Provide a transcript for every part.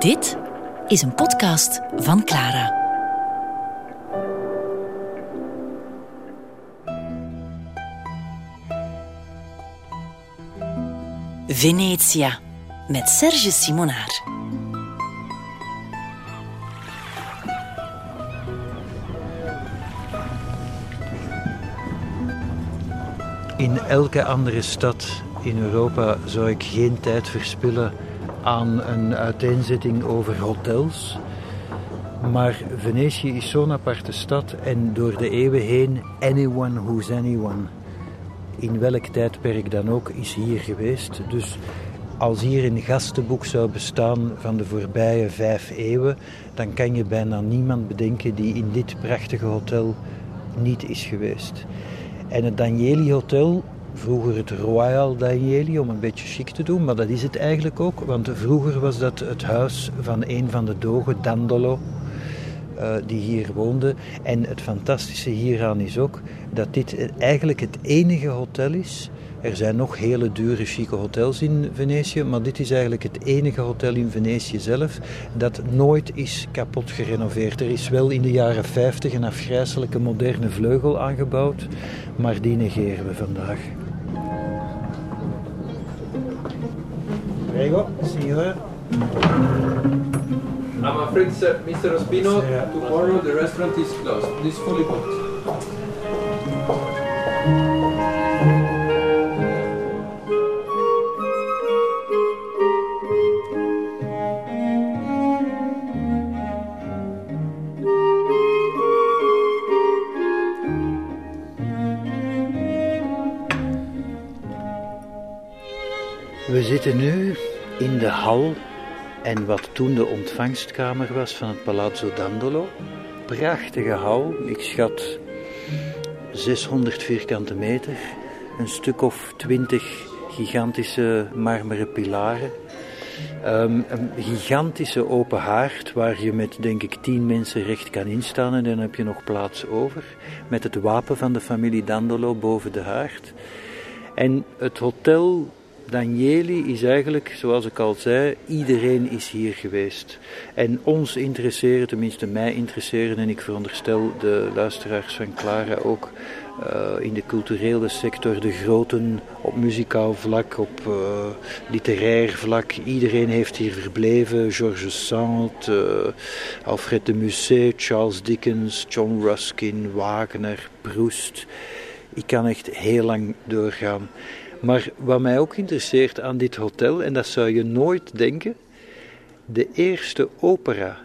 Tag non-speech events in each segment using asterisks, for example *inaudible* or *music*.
Dit is een podcast van Clara. Venetia met Serge Simonaar. In elke andere stad in Europa zou ik geen tijd verspillen aan een uiteenzetting over hotels. Maar Venetië is zo'n aparte stad en door de eeuwen heen anyone who's anyone. In welk tijdperk dan ook is hier geweest. Dus als hier een gastenboek zou bestaan van de voorbije vijf eeuwen, dan kan je bijna niemand bedenken die in dit prachtige hotel niet is geweest. En het Danieli Hotel vroeger het Royal Danieli om een beetje chic te doen, maar dat is het eigenlijk ook, want vroeger was dat het huis van een van de dogen, Dandolo, uh, die hier woonde. En het fantastische hieraan is ook dat dit eigenlijk het enige hotel is. Er zijn nog hele dure, chique hotels in Venetië, maar dit is eigenlijk het enige hotel in Venetië zelf dat nooit is kapot gerenoveerd. Er is wel in de jaren 50 een afgrijzelijke moderne vleugel aangebouwd, maar die negeren we vandaag. Prego, signora. I'm afraid, sir, Mr. Ospino, tomorrow the restaurant is closed. It is fully booked. We zitten nu in de hal en wat toen de ontvangstkamer was van het Palazzo Dandolo. Prachtige hal, ik schat 600 vierkante meter, een stuk of 20 gigantische marmeren pilaren. Um, een gigantische open haard waar je met denk ik tien mensen recht kan instaan en dan heb je nog plaats over. Met het wapen van de familie Dandolo boven de haard. En het hotel Danieli is eigenlijk, zoals ik al zei, iedereen is hier geweest. En ons interesseren, tenminste mij interesseren, en ik veronderstel de luisteraars van Clara ook, uh, in de culturele sector, de groten op muzikaal vlak, op uh, literair vlak. Iedereen heeft hier verbleven. Georges Sand, uh, Alfred de Musset, Charles Dickens, John Ruskin, Wagner, Proust. Ik kan echt heel lang doorgaan. Maar wat mij ook interesseert aan dit hotel, en dat zou je nooit denken, de eerste opera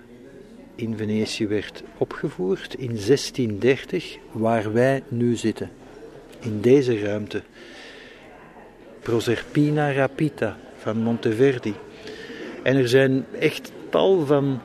in Venetië werd opgevoerd in 1630, waar wij nu zitten, in deze ruimte. Proserpina Rapita van Monteverdi. En er zijn echt tal van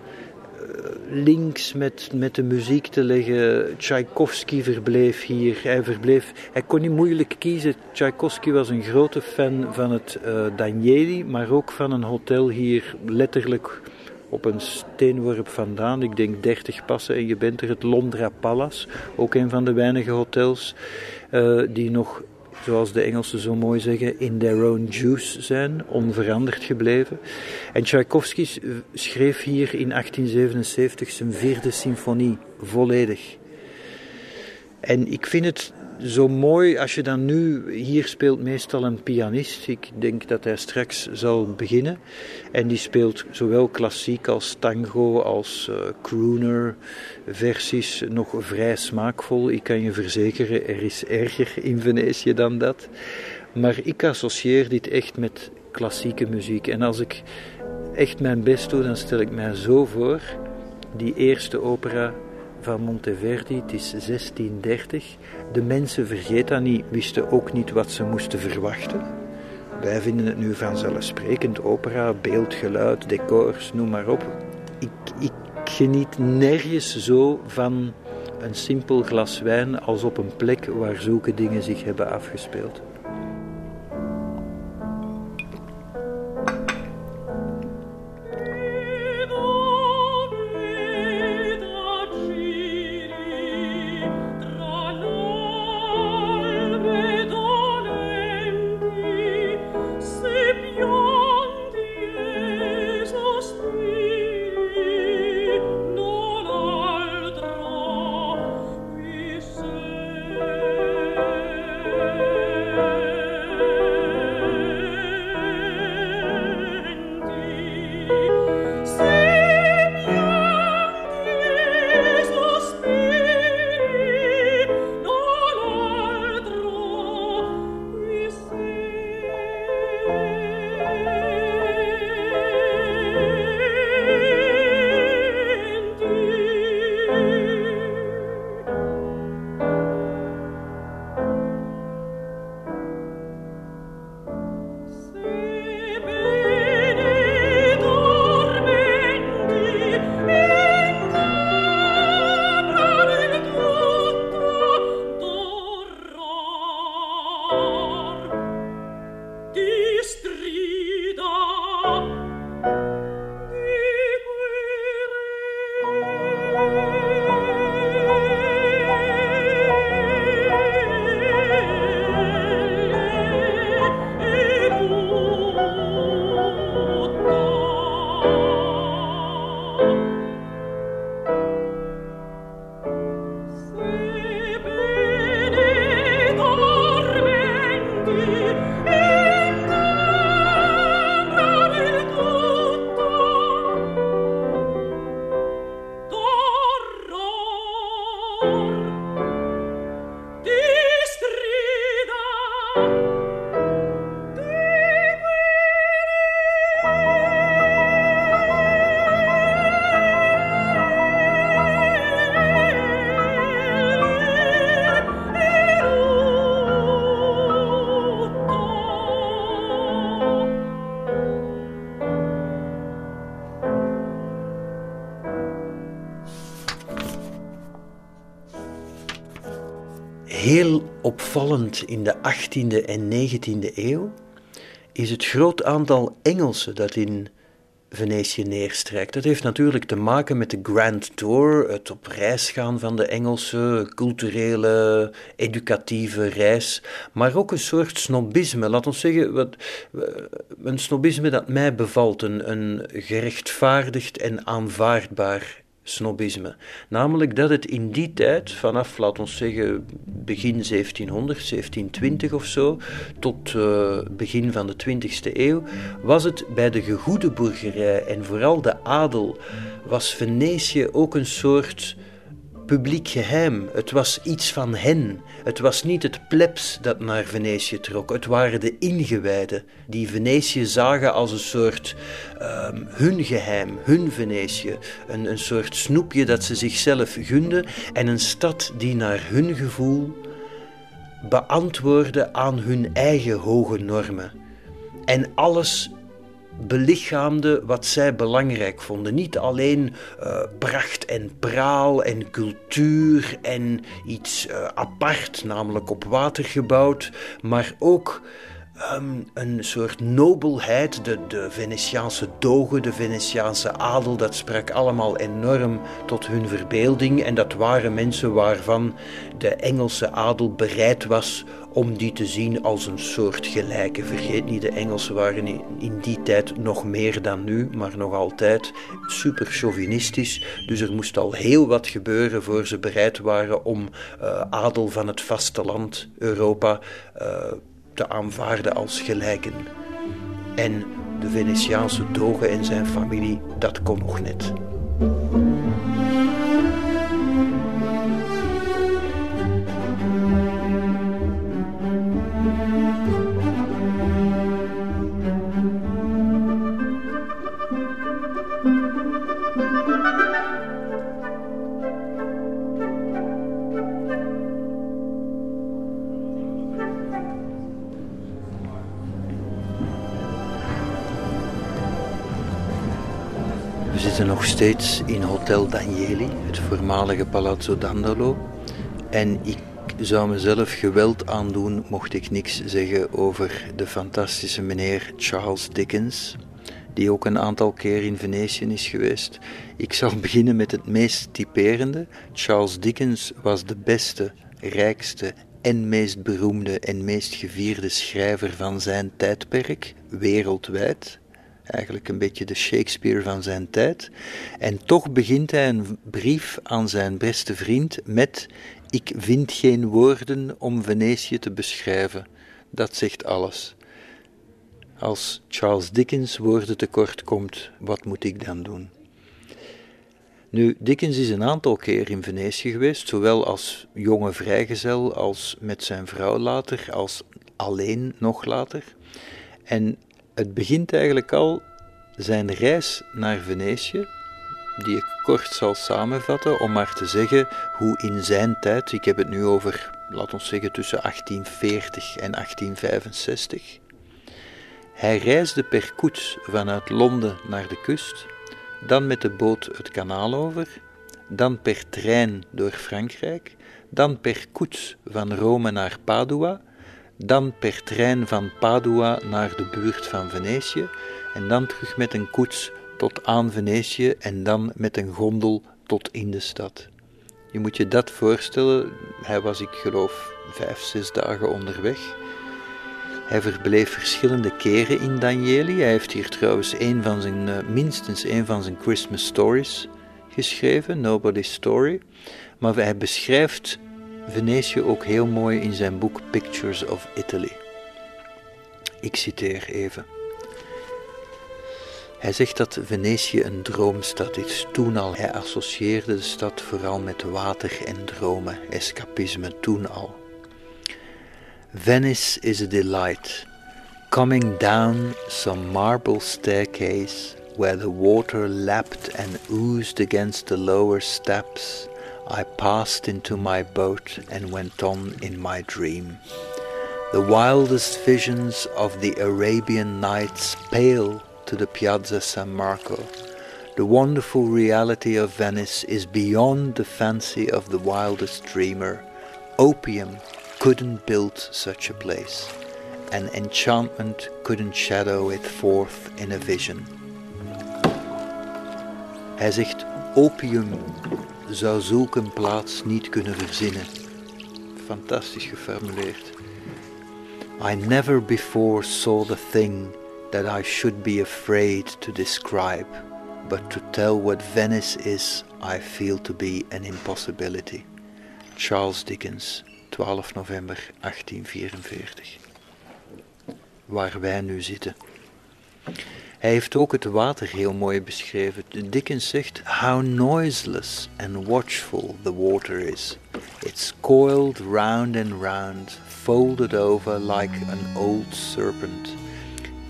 links met, met de muziek te leggen. Tchaikovsky verbleef hier. Hij, verbleef, hij kon niet moeilijk kiezen. Tchaikovsky was een grote fan van het uh, maar ook van een hotel hier letterlijk op een steenworp vandaan. Ik denk 30 passen en je bent er. Het Londra Palace, ook een van de weinige hotels uh, die nog zoals de Engelsen zo mooi zeggen, in their own juice zijn, onveranderd gebleven. En Tchaikovsky schreef hier in 1877 zijn vierde symfonie, volledig. En ik vind het zo mooi als je dan nu, hier speelt meestal een pianist. Ik denk dat hij straks zal beginnen. En die speelt zowel klassiek als tango, als uh, crooner versies, nog vrij smaakvol. Ik kan je verzekeren, er is erger in Venetië dan dat. Maar ik associeer dit echt met klassieke muziek. En als ik echt mijn best doe, dan stel ik mij zo voor, die eerste opera van Monteverdi, het is 1630. De mensen, vergeet dat niet, wisten ook niet wat ze moesten verwachten. Wij vinden het nu vanzelfsprekend, opera, beeld, geluid, decors, noem maar op. Ik, ik geniet nergens zo van een simpel glas wijn als op een plek waar zulke dingen zich hebben afgespeeld. In de 18e en 19e eeuw is het groot aantal Engelsen dat in Venetië neerstrijkt. Dat heeft natuurlijk te maken met de Grand Tour, het op reis gaan van de Engelse culturele, educatieve reis, maar ook een soort snobisme. Laat ons zeggen, wat, een snobisme dat mij bevalt, een, een gerechtvaardigd en aanvaardbaar snobisme. Namelijk dat het in die tijd, vanaf, laten we zeggen, begin 1700, 1720 of zo, tot uh, begin van de 20e eeuw, was het bij de gegoede boergerij en vooral de adel, was Venetië ook een soort publiek geheim. Het was iets van hen. Het was niet het plebs dat naar Venetië trok. Het waren de ingewijden die Venetië zagen als een soort um, hun geheim, hun Venetië. Een, een soort snoepje dat ze zichzelf gunden en een stad die naar hun gevoel beantwoordde aan hun eigen hoge normen. En alles belichaamde wat zij belangrijk vonden. Niet alleen uh, pracht en praal en cultuur en iets uh, apart, namelijk op water gebouwd, maar ook um, een soort nobelheid. De, de Venetiaanse dogen, de Venetiaanse adel, dat sprak allemaal enorm tot hun verbeelding. En dat waren mensen waarvan de Engelse adel bereid was om die te zien als een soort gelijke. Vergeet niet, de Engelsen waren in die tijd nog meer dan nu, maar nog altijd super chauvinistisch. Dus er moest al heel wat gebeuren voor ze bereid waren om uh, adel van het vasteland Europa uh, te aanvaarden als gelijken. En de Venetiaanse doge en zijn familie, dat kon nog net. Steeds in Hotel Danieli, het voormalige Palazzo Dandolo. En ik zou mezelf geweld aandoen mocht ik niks zeggen over de fantastische meneer Charles Dickens, die ook een aantal keer in Venetië is geweest. Ik zal *laughs* beginnen met het meest typerende. Charles Dickens was de beste, rijkste en meest beroemde en meest gevierde schrijver van zijn tijdperk, wereldwijd eigenlijk een beetje de Shakespeare van zijn tijd. En toch begint hij een brief aan zijn beste vriend met: Ik vind geen woorden om Venetië te beschrijven. Dat zegt alles. Als Charles Dickens woorden tekort komt, wat moet ik dan doen? Nu, Dickens is een aantal keer in Venetië geweest, zowel als jonge vrijgezel als met zijn vrouw later, als alleen nog later. En het begint eigenlijk al zijn reis naar Venetië, die ik kort zal samenvatten om maar te zeggen hoe in zijn tijd, ik heb het nu over, laat ons zeggen, tussen 1840 en 1865, hij reisde per koets vanuit Londen naar de kust, dan met de boot het kanaal over, dan per trein door Frankrijk, dan per koets van Rome naar Padua, dan per trein van Padua naar de buurt van Venetië en dan terug met een koets tot aan Venetië en dan met een gondel tot in de stad. Je moet je dat voorstellen, hij was, ik geloof, vijf, zes dagen onderweg. Hij verbleef verschillende keren in Danieli. Hij heeft hier trouwens een van zijn, eh, minstens een van zijn Christmas stories geschreven, Nobody's Story. Maar hij beschrijft Venetië ook heel mooi in zijn boek Pictures of Italy. Ik citeer even. Hij zegt dat Venetië een droomstad is. Toen al. Hij associeerde de stad vooral met water en dromen, escapisme toen al. Venice is a delight. Coming down some marble staircase where the water lapped and oozed against the lower steps, I passed into my boat and went on in my dream. The wildest visions of the Arabian Nights pale to the Piazza San Marco. The wonderful reality of Venice is beyond the fancy of the wildest dreamer. Opium couldn't build such a place, and enchantment couldn't shadow it forth in a vision. Hij zegt: opium zou zulk een plaats niet kunnen verzinnen. Fantastisch geformuleerd. I never before saw the thing that I should be afraid to describe, but to tell what Venice is, I feel to be an impossibility. Charles Dickens, 12 november 1844. Waar wij nu zitten. Hij heeft ook het water heel mooi beschreven. Dickens zegt: How noiseless and watchful the water is. It's coiled round and round, folded over like an old serpent.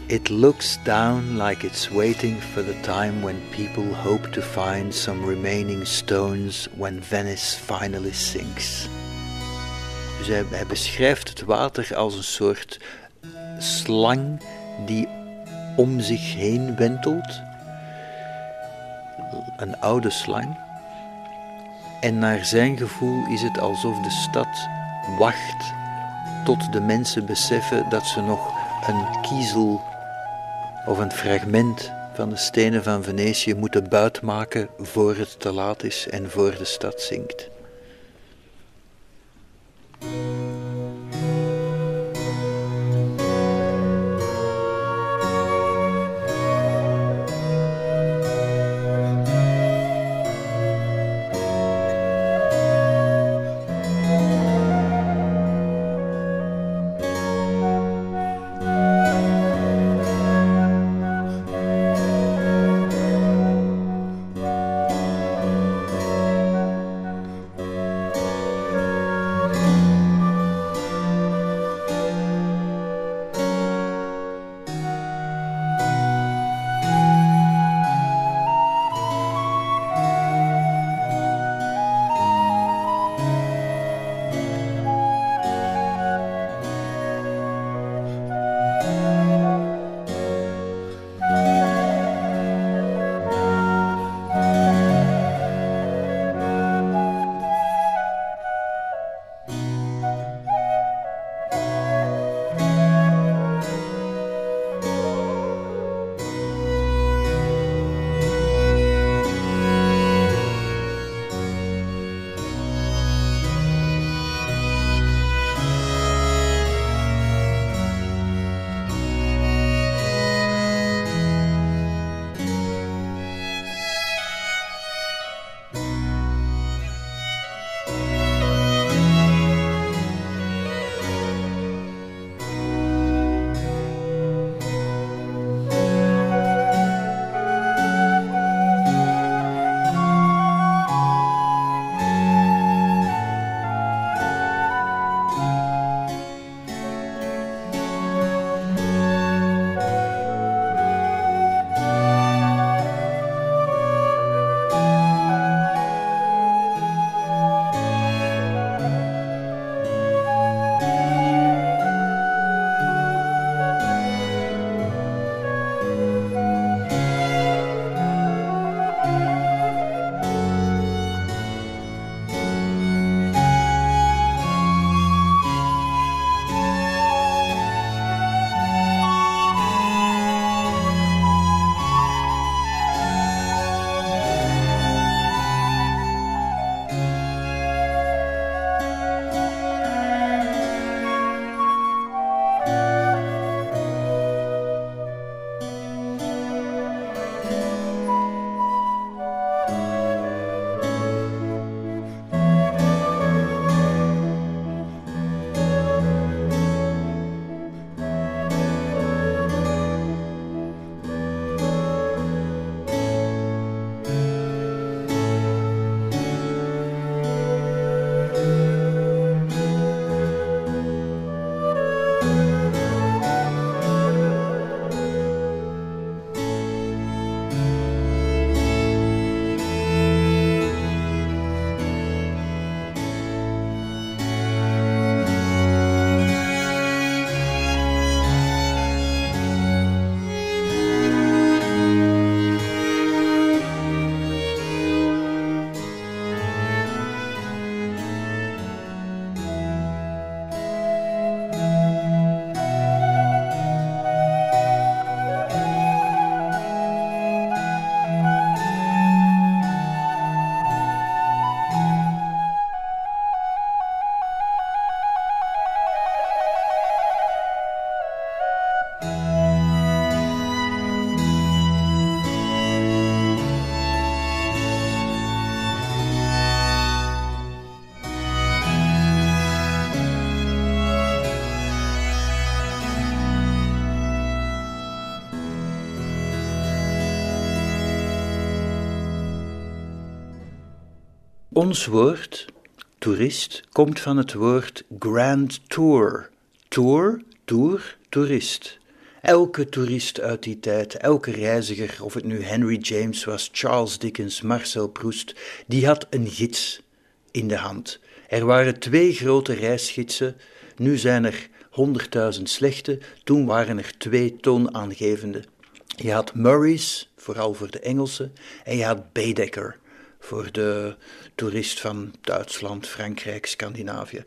It looks down like it's waiting for the time when people hope to find some remaining stones when Venice finally sinks. Dus hij, hij beschrijft het water als een soort slang die om zich heen wentelt. Een oude slang. En naar zijn gevoel is het alsof de stad wacht tot de mensen beseffen dat ze nog een kiezel of een fragment van de stenen van Venetië moeten buitmaken voor het te laat is en voor de stad zinkt. Ons woord, toerist, komt van het woord grand tour. Tour, tour, toerist. Elke toerist uit die tijd, elke reiziger, of het nu Henry James was, Charles Dickens, Marcel Proust, die had een gids in de hand. Er waren twee grote reisgidsen, nu zijn er honderdduizend slechte, toen waren er twee toonaangevende. Je had Murray's, vooral voor de Engelsen, en je had Baedeker, voor de toerist van Duitsland, Frankrijk, Scandinavië.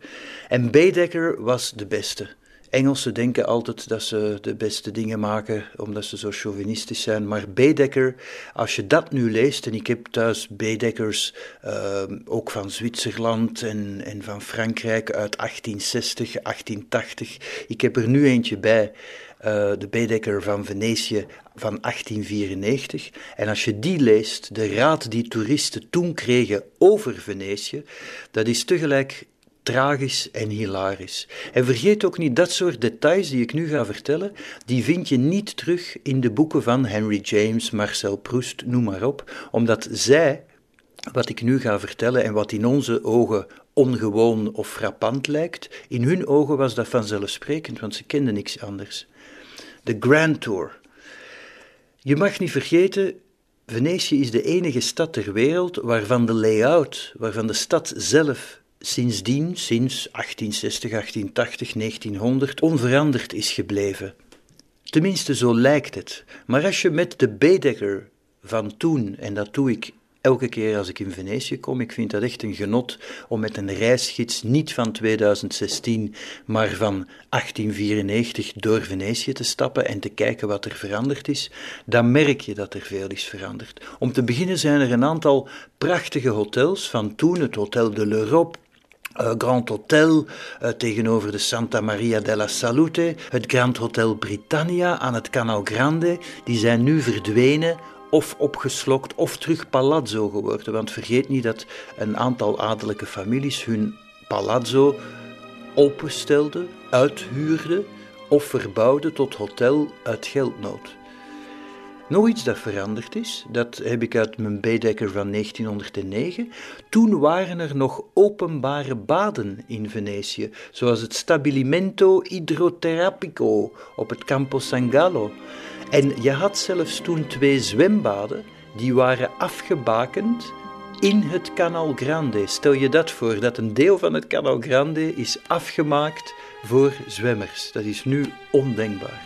En Baedeker was de beste. Engelsen denken altijd dat ze de beste dingen maken, omdat ze zo chauvinistisch zijn. Maar Baedeker, als je dat nu leest, en ik heb thuis Baedekers uh, ook van Zwitserland en, en van Frankrijk uit 1860, 1880. Ik heb er nu eentje bij. Uh, de Baedeker van Venetië van 1894. En als je die leest, de raad die toeristen toen kregen over Venetië, dat is tegelijk tragisch en hilarisch. En vergeet ook niet dat soort details die ik nu ga vertellen, die vind je niet terug in de boeken van Henry James, Marcel Proust, noem maar op, omdat zij, wat ik nu ga vertellen en wat in onze ogen ongewoon of frappant lijkt, in hun ogen was dat vanzelfsprekend, want ze kenden niks anders. De Grand Tour. Je mag niet vergeten, Venetië is de enige stad ter wereld waarvan de layout, waarvan de stad zelf sindsdien, sinds 1860, 1880, 1900, onveranderd is gebleven. Tenminste, zo lijkt het. Maar als je met de Baedeker van toen, en dat doe ik elke keer als ik in Venetië kom, ik vind dat echt een genot om met een reisgids niet van 2016, maar van 1894 door Venetië te stappen en te kijken wat er veranderd is, dan merk je dat er veel is veranderd. Om te beginnen zijn er een aantal prachtige hotels van toen, het Hotel de l'Europe, uh, Grand Hotel uh, tegenover de Santa Maria della Salute, het Grand Hotel Britannia aan het Canal Grande, die zijn nu verdwenen of opgeslokt of terug palazzo geworden. Want vergeet niet dat een aantal adellijke families hun palazzo openstelden, uithuurden of verbouwden tot hotel uit geldnood. Nog iets dat veranderd is, dat heb ik uit mijn Baedeker van 1909. Toen waren er nog openbare baden in Venetië, zoals het Stabilimento Idroterapico op het Campo San Gallo. En je had zelfs toen twee zwembaden, die waren afgebakend in het Canal Grande. Stel je dat voor, dat een deel van het Canal Grande is afgemaakt voor zwemmers. Dat is nu ondenkbaar.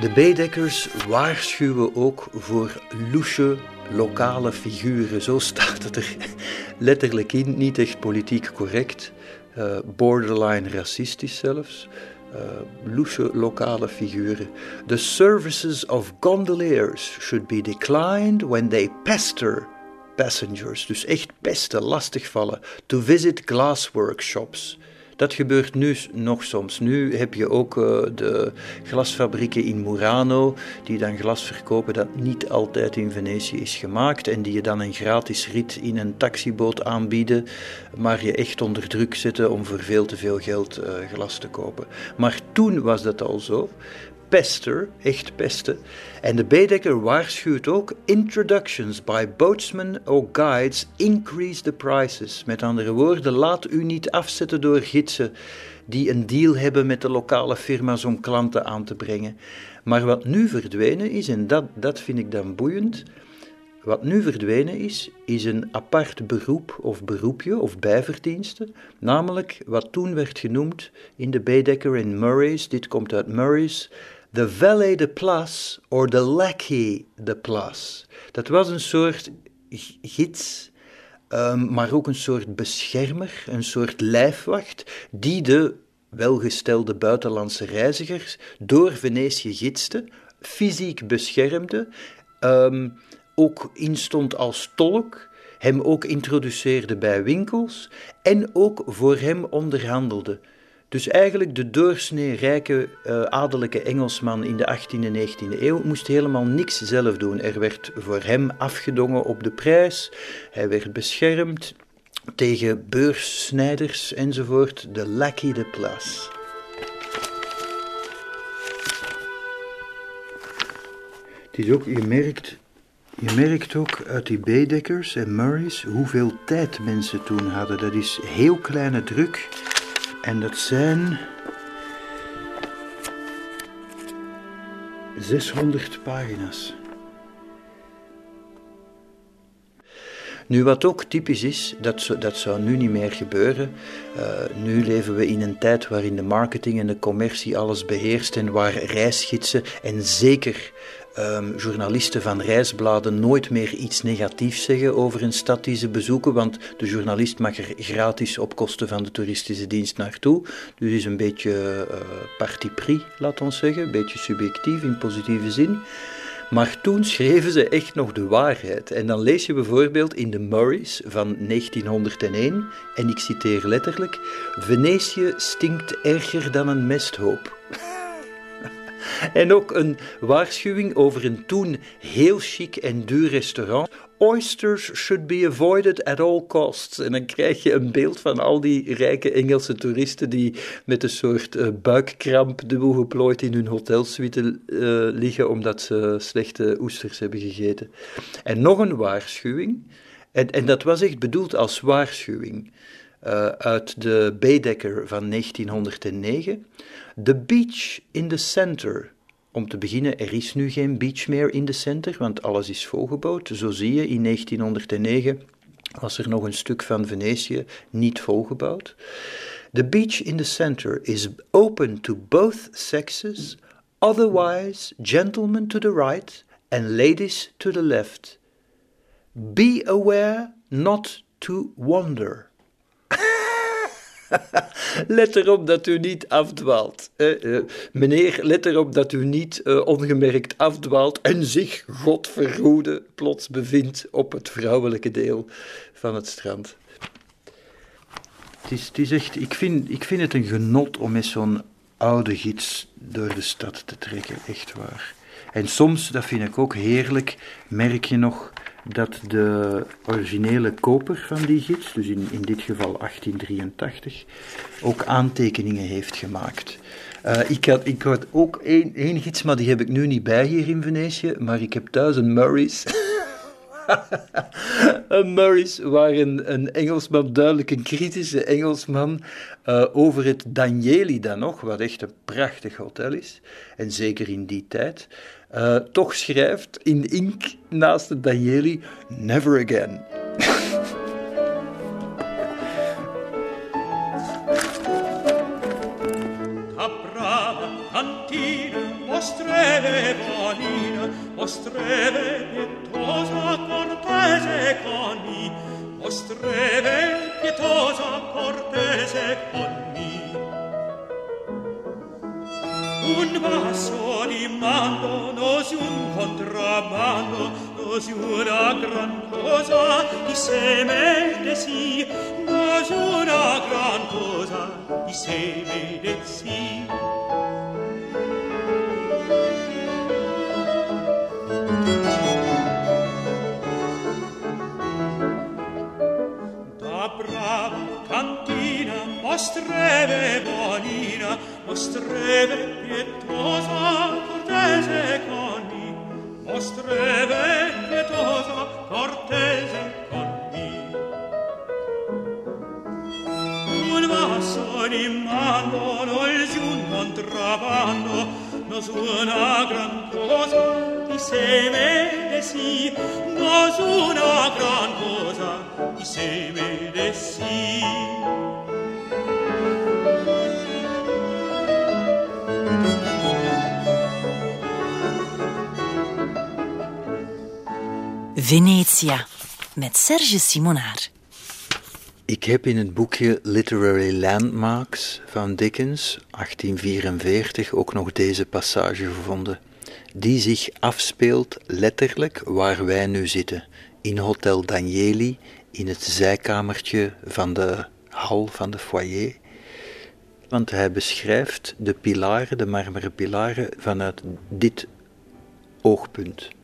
De Baedekkers waarschuwen ook voor louche lokale figuren. Zo staat het er letterlijk in, niet echt politiek correct, uh, borderline racistisch zelfs. Uh, lokale figuren. The services of gondoliers should be declined when they pester passengers. Dus echt pesten, lastigvallen. To visit glass workshops. Dat gebeurt nu nog soms. Nu heb je ook uh, de glasfabrieken in Murano, die dan glas verkopen dat niet altijd in Venetië is gemaakt en die je dan een gratis rit in een taxiboot aanbieden, maar je echt onder druk zetten om voor veel te veel geld uh, glas te kopen. Maar toen was dat al zo pester, echt pesten. En de Baedeker waarschuwt ook: introductions by boatsmen or guides increase the prices. Met andere woorden, laat u niet afzetten door gidsen die een deal hebben met de lokale firma's om klanten aan te brengen. Maar wat nu verdwenen is, en dat, dat vind ik dan boeiend. Wat nu verdwenen is, is een apart beroep of beroepje of bijverdienste, namelijk wat toen werd genoemd in de Baedeker en Murray's, dit komt uit Murray's, de valet de place of de lackey de place. Dat was een soort gids, um, maar ook een soort beschermer, een soort lijfwacht, die de welgestelde buitenlandse reizigers door Venetië gidste, fysiek beschermde, um, ook instond als tolk, hem ook introduceerde bij winkels en ook voor hem onderhandelde. Dus eigenlijk de doorsnee rijke uh, adellijke Engelsman in de 18e en 19e eeuw moest helemaal niks zelf doen. Er werd voor hem afgedongen op de prijs, hij werd beschermd tegen beurssnijders enzovoort, de lackey de place. Het is ook, je merkt, je merkt ook uit die Baedeckers en Murray's hoeveel tijd mensen toen hadden. Dat is heel kleine druk. En dat zijn 600 pagina's. Nu, wat ook typisch is, dat, dat zou nu niet meer gebeuren. Uh, nu leven we in een tijd waarin de marketing en de commercie alles beheerst en waar reisgidsen en zeker um, journalisten van reisbladen nooit meer iets negatiefs zeggen over een stad die ze bezoeken, want de journalist mag er gratis op kosten van de toeristische dienst naartoe. Dus is een beetje uh, parti pris, laat ons zeggen, een beetje subjectief in positieve zin. Maar toen schreven ze echt nog de waarheid. En dan lees je bijvoorbeeld in de Murrays van 1901, en ik citeer letterlijk: Venetië stinkt erger dan een mesthoop. *laughs* en ook een waarschuwing over een toen heel chic en duur restaurant Oysters should be avoided at all costs. En dan krijg je een beeld van al die rijke Engelse toeristen die met een soort uh, buikkramp dubbel geplooid in hun hotelsuite uh, liggen omdat ze slechte oesters hebben gegeten. En nog een waarschuwing, en, en dat was echt bedoeld als waarschuwing, uh, uit de Baedeker van 1909. The beach in the center om te beginnen, er is nu geen beach meer in de center, want alles is volgebouwd. Zo zie je, in 1909 was er nog een stuk van Venetië niet volgebouwd. The beach in the center is open to both sexes, otherwise gentlemen to the right and ladies to the left. Be aware not to wander. *laughs* let erop dat u niet afdwaalt. Eh, meneer, let erop dat u niet uh, ongemerkt afdwaalt en zich, God vergoede, plots bevindt op het vrouwelijke deel van het strand. Het is, het is echt, ik, vind, ik vind het een genot om met zo'n oude gids door de stad te trekken, echt waar. En soms, dat vind ik ook heerlijk, merk je nog dat de originele koper van die gids, dus in, in dit geval 1883, ook aantekeningen heeft gemaakt. Uh, ik, had, ik had ook één, één gids, maar die heb ik nu niet bij hier in Venetië, maar ik heb thuis een Murray's. *laughs* een Murray's waar een, een, Engelsman, duidelijk een kritische Engelsman, uh, over het Danieli dan nog, wat echt een prachtig hotel is, en zeker in die tijd, uh, toch schrijft in ink naast het Danieli Never Again. Mostreve bonina, mostreve pietosa, cortese coni, mostreve pietosa, cortese coni. un vaso di mano nos un contramano nos una gran cosa di seme de si nos una gran cosa di seme de si. thank you Venetia met Serge Simonaar. Ik heb in het boekje Literary Landmarks van Dickens, 1844, ook nog deze passage gevonden, die zich afspeelt letterlijk waar wij nu zitten, in Hotel Danieli, in het zijkamertje van de hal van de foyer. Want hij beschrijft de pilaren, de marmeren pilaren, vanuit dit oogpunt.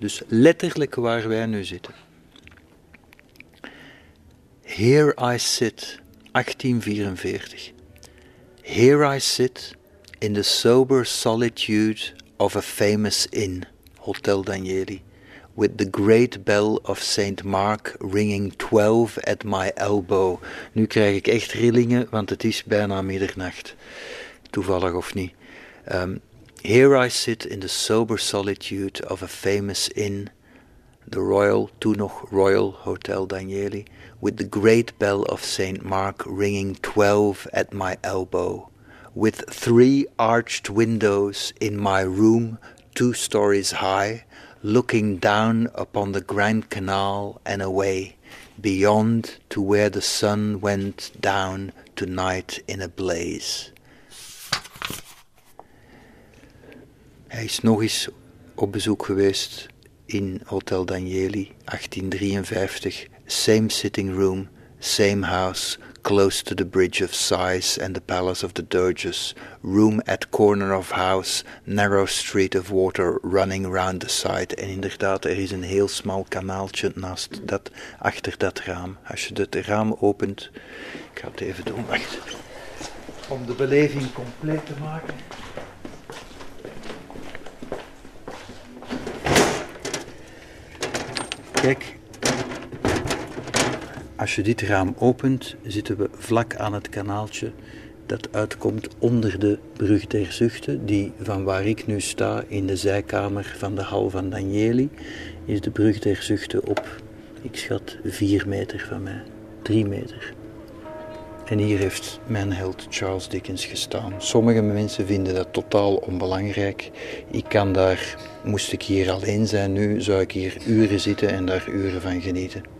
Dus letterlijk waar wij nu zitten. Here I sit, 1844. Here I sit in the sober solitude of a famous inn, Hotel Danieli, with the great bell of St. Mark ringing twelve at my elbow. Nu krijg ik echt rillingen, want het is bijna middernacht. Toevallig of niet. Um, here I sit in the sober solitude of a famous inn, the Royal, nog Royal Hotel Danieli, with the great bell of St. Mark ringing twelve at my elbow, with three arched windows in my room, two stories high, looking down upon the Grand Canal and away, beyond to where the sun went down tonight in a blaze. Hij is nog eens op bezoek geweest in Hotel Danieli, 1853. Same sitting room, same house, close to the Bridge of Sighs and the Palace of the Doges. Room at corner of house, narrow street of water running round the side. En inderdaad, er is een heel smal kanaaltje naast dat, achter dat raam. Als je het raam opent, ik ga het even doen, wacht. Om de beleving compleet te maken. Kijk, als je dit raam opent, zitten we vlak aan het kanaaltje dat uitkomt onder de brug der zuchten, die van waar ik nu sta in de zijkamer van de hal van Danieli, is de brug der zuchten op, ik schat, vier meter van mij, drie meter. En hier heeft mijn held Charles Dickens gestaan. Sommige mensen vinden dat totaal onbelangrijk. Ik kan daar, moest ik hier alleen zijn nu, zou ik hier uren zitten en daar uren van genieten.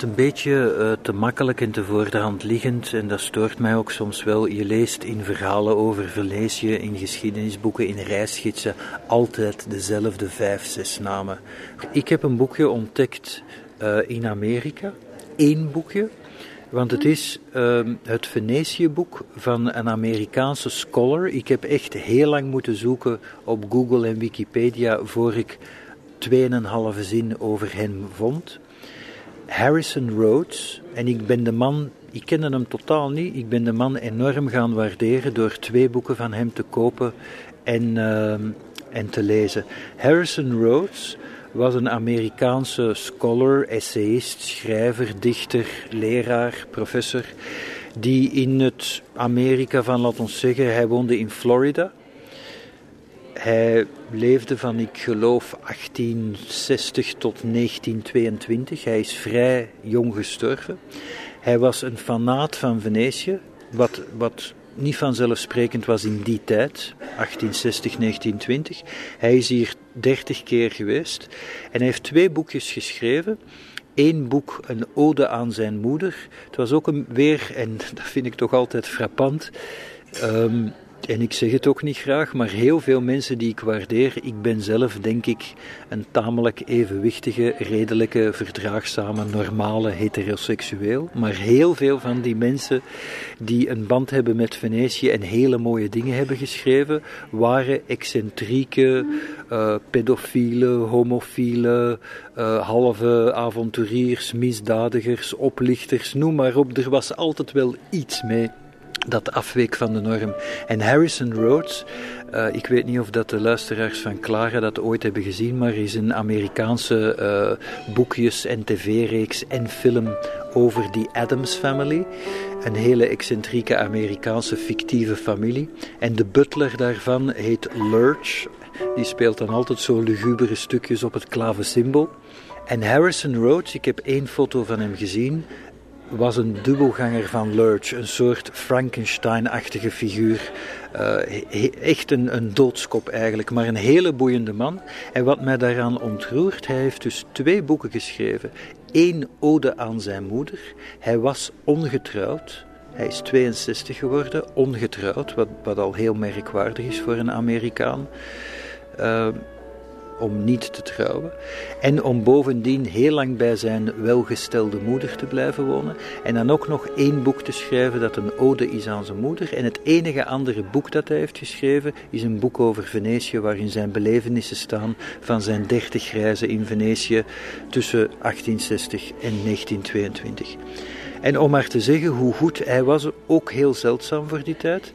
Het een beetje uh, te makkelijk en te voor de hand liggend en dat stoort mij ook soms wel. Je leest in verhalen over, verlees je in geschiedenisboeken, in reisgidsen altijd dezelfde vijf, zes namen. Ik heb een boekje ontdekt uh, in Amerika, één boekje, want het is uh, het Venetië-boek van een Amerikaanse scholar. Ik heb echt heel lang moeten zoeken op Google en Wikipedia voor ik tweeënhalve zin over hem vond. Harrison Rhodes. En ik ben de man, ik kende hem totaal niet, ik ben de man enorm gaan waarderen door twee boeken van hem te kopen en, uh, en te lezen. Harrison Rhodes was een Amerikaanse scholar, essayist, schrijver, dichter, leraar, professor, die in het Amerika van, laat ons zeggen, hij woonde in Florida. Hij leefde van, ik geloof, 1860 tot 1922. Hij is vrij jong gestorven. Hij was een fanaat van Venetië, wat, wat niet vanzelfsprekend was in die tijd, 1860, 1920. Hij is hier 30 keer geweest en hij heeft twee boekjes geschreven. Eén boek, een ode aan zijn moeder. Het was ook een weer, en dat vind ik toch altijd frappant. Um, en ik zeg het ook niet graag, maar heel veel mensen die ik waardeer, ik ben zelf denk ik een tamelijk evenwichtige, redelijke, verdraagzame, normale heteroseksueel. Maar heel veel van die mensen die een band hebben met Venetië en hele mooie dingen hebben geschreven, waren excentrieke, uh, pedofiele, homofiele, uh, halve avonturiers, misdadigers, oplichters, noem maar op. Er was altijd wel iets mee dat afweek van de norm. En Harrison Rhodes, uh, ik weet niet of dat de luisteraars van Clara dat ooit hebben gezien, maar is een Amerikaanse uh, boekjes- en tv-reeks en film over die Adams Family. Een hele excentrieke Amerikaanse fictieve familie. En de butler daarvan heet Lurch. Die speelt dan altijd zo lugubere stukjes op het klavesymbol. En Harrison Rhodes, ik heb één foto van hem gezien was een dubbelganger van Lurch, een soort Frankenstein-achtige figuur. Uh, echt een, een doodskop eigenlijk, maar een hele boeiende man. En wat mij daaraan ontroert, hij heeft dus twee boeken geschreven. Eén ode aan zijn moeder. Hij was ongetrouwd. Hij is 62 geworden, ongetrouwd, wat, wat al heel merkwaardig is voor een Amerikaan. Uh, om niet te trouwen. En om bovendien heel lang bij zijn welgestelde moeder te blijven wonen. En dan ook nog één boek te schrijven dat een ode is aan zijn moeder. En het enige andere boek dat hij heeft geschreven is een boek over Venetië, waarin zijn belevenissen staan van zijn dertig reizen in Venetië tussen 1860 en 1922. En om maar te zeggen hoe goed hij was, ook heel zeldzaam voor die tijd.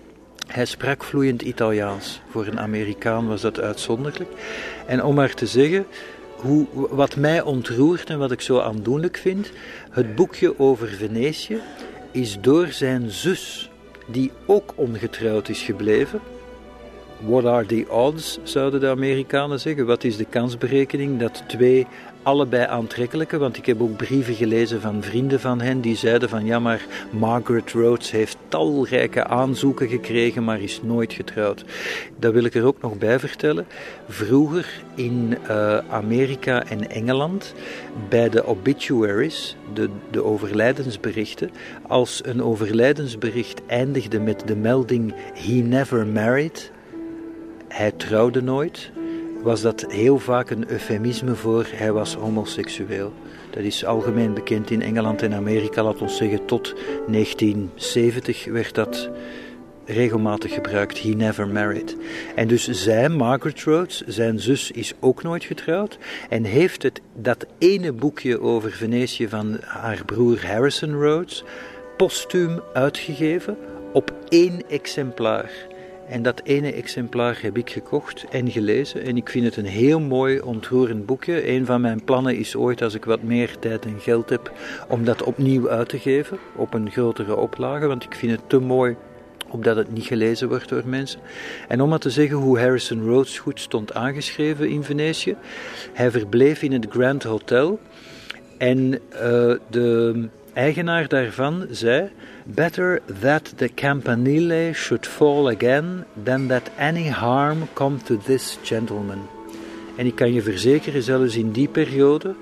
Hij sprak vloeiend Italiaans. Voor een Amerikaan was dat uitzonderlijk. En om maar te zeggen, hoe, wat mij ontroert en wat ik zo aandoenlijk vind, het boekje over Venetië is door zijn zus, die ook ongetrouwd is gebleven. What are the odds, zouden de Amerikanen zeggen? Wat is de kansberekening dat twee allebei aantrekkelijke, want ik heb ook brieven gelezen van vrienden van hen die zeiden van ja, maar Margaret Rhodes heeft talrijke aanzoeken gekregen, maar is nooit getrouwd. Dat wil ik er ook nog bij vertellen. Vroeger in uh, Amerika en Engeland, bij de obituaries, de, de overlijdensberichten, als een overlijdensbericht eindigde met de melding he never married, hij trouwde nooit, was dat heel vaak een eufemisme voor hij was homoseksueel. Dat is algemeen bekend in Engeland en Amerika, laat ons zeggen tot 1970 werd dat regelmatig gebruikt. He never married. En dus zij, Margaret Rhodes, zijn zus, is ook nooit getrouwd en heeft het, dat ene boekje over Venetië van haar broer Harrison Rhodes postuum uitgegeven op één exemplaar. En dat ene exemplaar heb ik gekocht en gelezen. En ik vind het een heel mooi, ontroerend boekje. Een van mijn plannen is ooit, als ik wat meer tijd en geld heb, om dat opnieuw uit te geven. Op een grotere oplage. Want ik vind het te mooi omdat het niet gelezen wordt door mensen. En om maar te zeggen hoe Harrison Rhodes goed stond aangeschreven in Venetië. Hij verbleef in het Grand Hotel. En uh, de eigenaar daarvan zei: Better that the campanile should fall again than that any harm come to this gentleman. En ik kan je verzekeren, zelfs in die periode,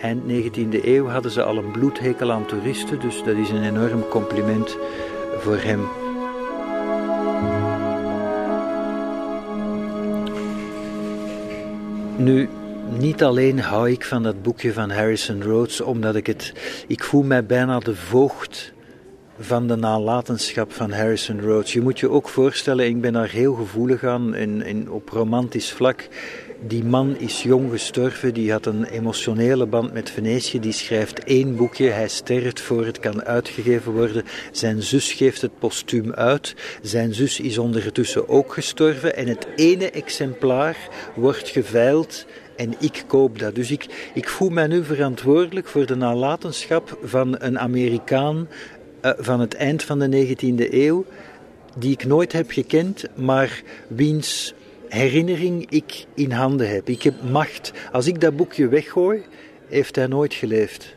eind 19e eeuw, hadden ze al een bloedhekel aan toeristen, dus dat is een enorm compliment voor hem. Nu, niet alleen hou ik van dat boekje van Harrison Rhodes, omdat ik het. Ik voel mij bijna de voogd van de nalatenschap van Harrison Rhodes. Je moet je ook voorstellen, ik ben daar heel gevoelig aan en, op romantisch vlak. Die man is jong gestorven, die had een emotionele band met Venetië, die schrijft één boekje, hij sterft voor het kan uitgegeven worden. Zijn zus geeft het postuum uit, zijn zus is ondertussen ook gestorven en het ene exemplaar wordt geveild en ik koop dat. Dus ik, ik voel mij nu verantwoordelijk voor de nalatenschap van een Amerikaan uh, van het eind van de 19e eeuw, die ik nooit heb gekend, maar wiens herinnering ik in handen heb. Ik heb macht. Als ik dat boekje weggooi, heeft hij nooit geleefd.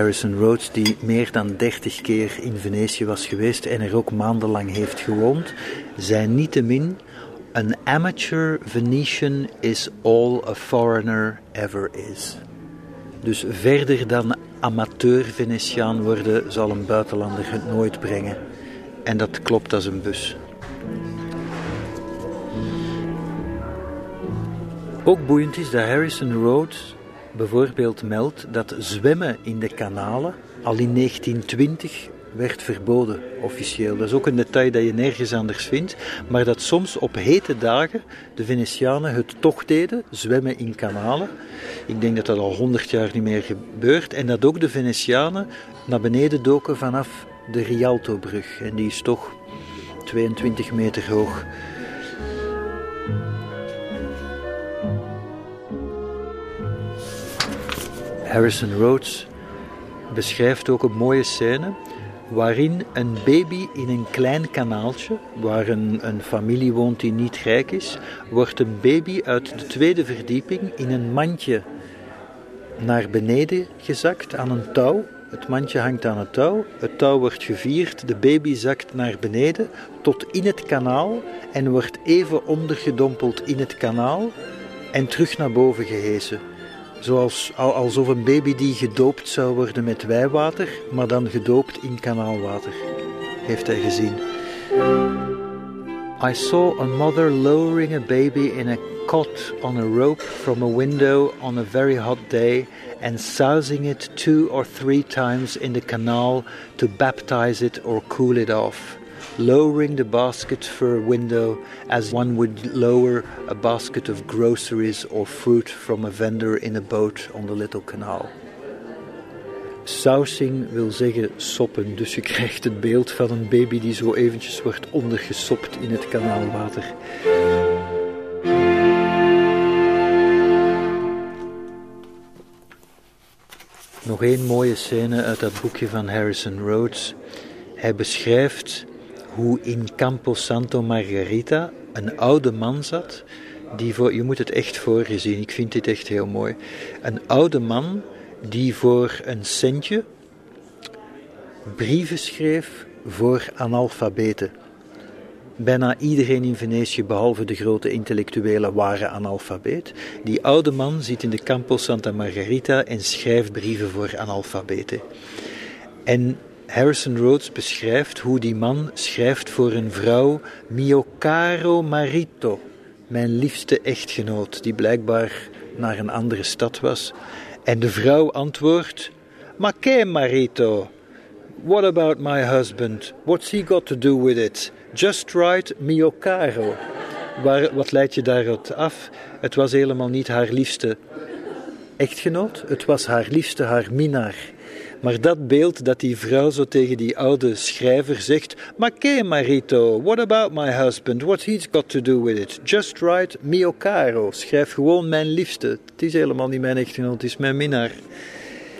Harrison Rhodes, die meer dan 30 keer in Venetië was geweest en er ook maandenlang heeft gewoond, zei niettemin: An amateur Venetian is all a foreigner ever is. Dus verder dan amateur Venetiaan worden zal een buitenlander het nooit brengen. En dat klopt als een bus. Ook boeiend is dat Harrison Rhodes bijvoorbeeld meldt dat zwemmen in de kanalen al in 1920 werd verboden, officieel. Dat is ook een detail dat je nergens anders vindt, maar dat soms op hete dagen de Venetianen het toch deden, zwemmen in kanalen. Ik denk dat dat al 100 jaar niet meer gebeurt en dat ook de Venetianen naar beneden doken vanaf de Rialtobrug. En die is toch 22 meter hoog. Harrison Rhodes beschrijft ook een mooie scène waarin een baby in een klein kanaaltje, waar een, een, familie woont die niet rijk is, wordt een baby uit de tweede verdieping in een mandje naar beneden gezakt aan een touw. Het mandje hangt aan het touw, het touw wordt gevierd, de baby zakt naar beneden tot in het kanaal en wordt even ondergedompeld in het kanaal en terug naar boven gehesen. Zoals, alsof een baby die gedoopt zou worden met wijwater, maar dan gedoopt in kanaalwater, heeft hij gezien. I saw a mother lowering a baby in a cot on a rope from a window on a very hot day and sousing it two or three times in the canal to baptize it or cool it off lowering the basket for a window as one would lower a basket of groceries or fruit from a vendor in a boat on the little canal. Sousing wil zeggen soppen, dus je *laughs* krijgt het beeld van een baby die zo eventjes wordt ondergesopt in het kanaalwater. Nog één mooie scène uit dat boekje van Harrison Rhodes. Hij beschrijft hoe in Campo Santo Margarita een oude man zat. Die voor, je moet het echt voor je zien, ik vind dit echt heel mooi. Een oude man die voor een centje brieven schreef voor analfabeten. Bijna iedereen in Venetië, behalve de grote intellectuelen, waren analfabeet. Die oude man zit in de Campo Santa Margarita en schrijft brieven voor analfabeten. En Harrison Rhodes beschrijft hoe die man schrijft voor een vrouw mio caro marito, mijn liefste echtgenoot, die blijkbaar naar een andere stad was. En de vrouw antwoordt: Ma che marito? What about my husband? What's he got to do with it? Just write mio caro. Waar, wat leidt je daaruit af? Het was helemaal niet haar liefste echtgenoot, het was haar liefste, haar minnaar. Maar dat beeld dat die vrouw zo tegen die oude schrijver zegt: Ma che marito, what about my husband? What's he got to do with it? Just write mio caro. Schrijf gewoon mijn liefste. Het is helemaal niet mijn echtgenoot, het is mijn minnaar.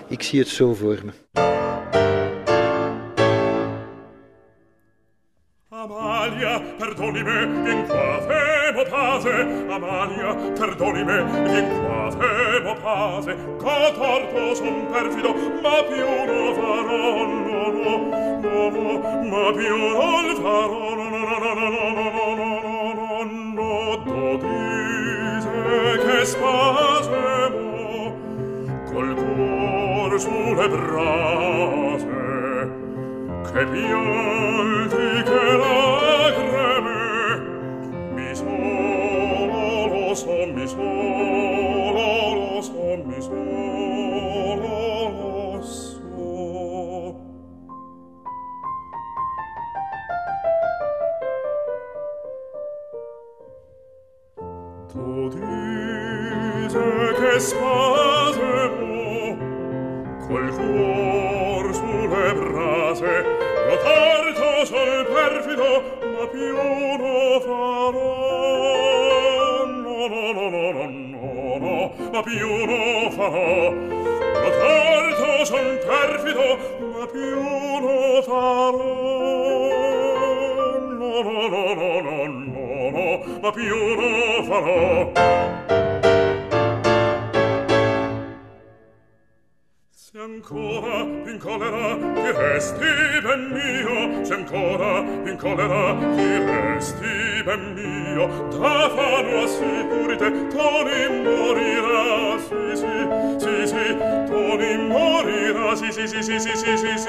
Ik zie het zo voor me. Amalia, perdoni me, in qua femo. Amalia, perdoni me, in qua femo. catarco son perfido ma più no farò no no no no ma più non farò no no no no no no no no no no do dise che spasemo col cuor sulle brase che piante bem mio da fanua sicurite toni morira si si si si toni morira si si si si si si si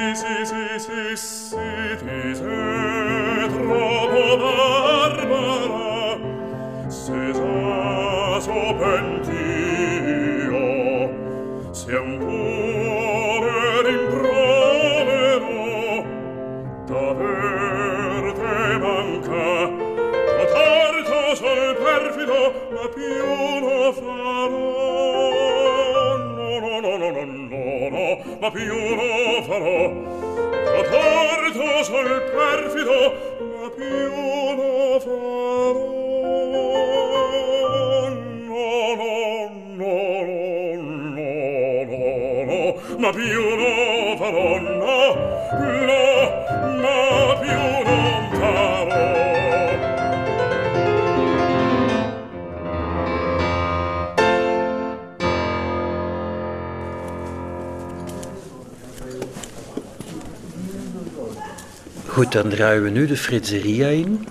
Dan draaien we nu de Fritzeria in.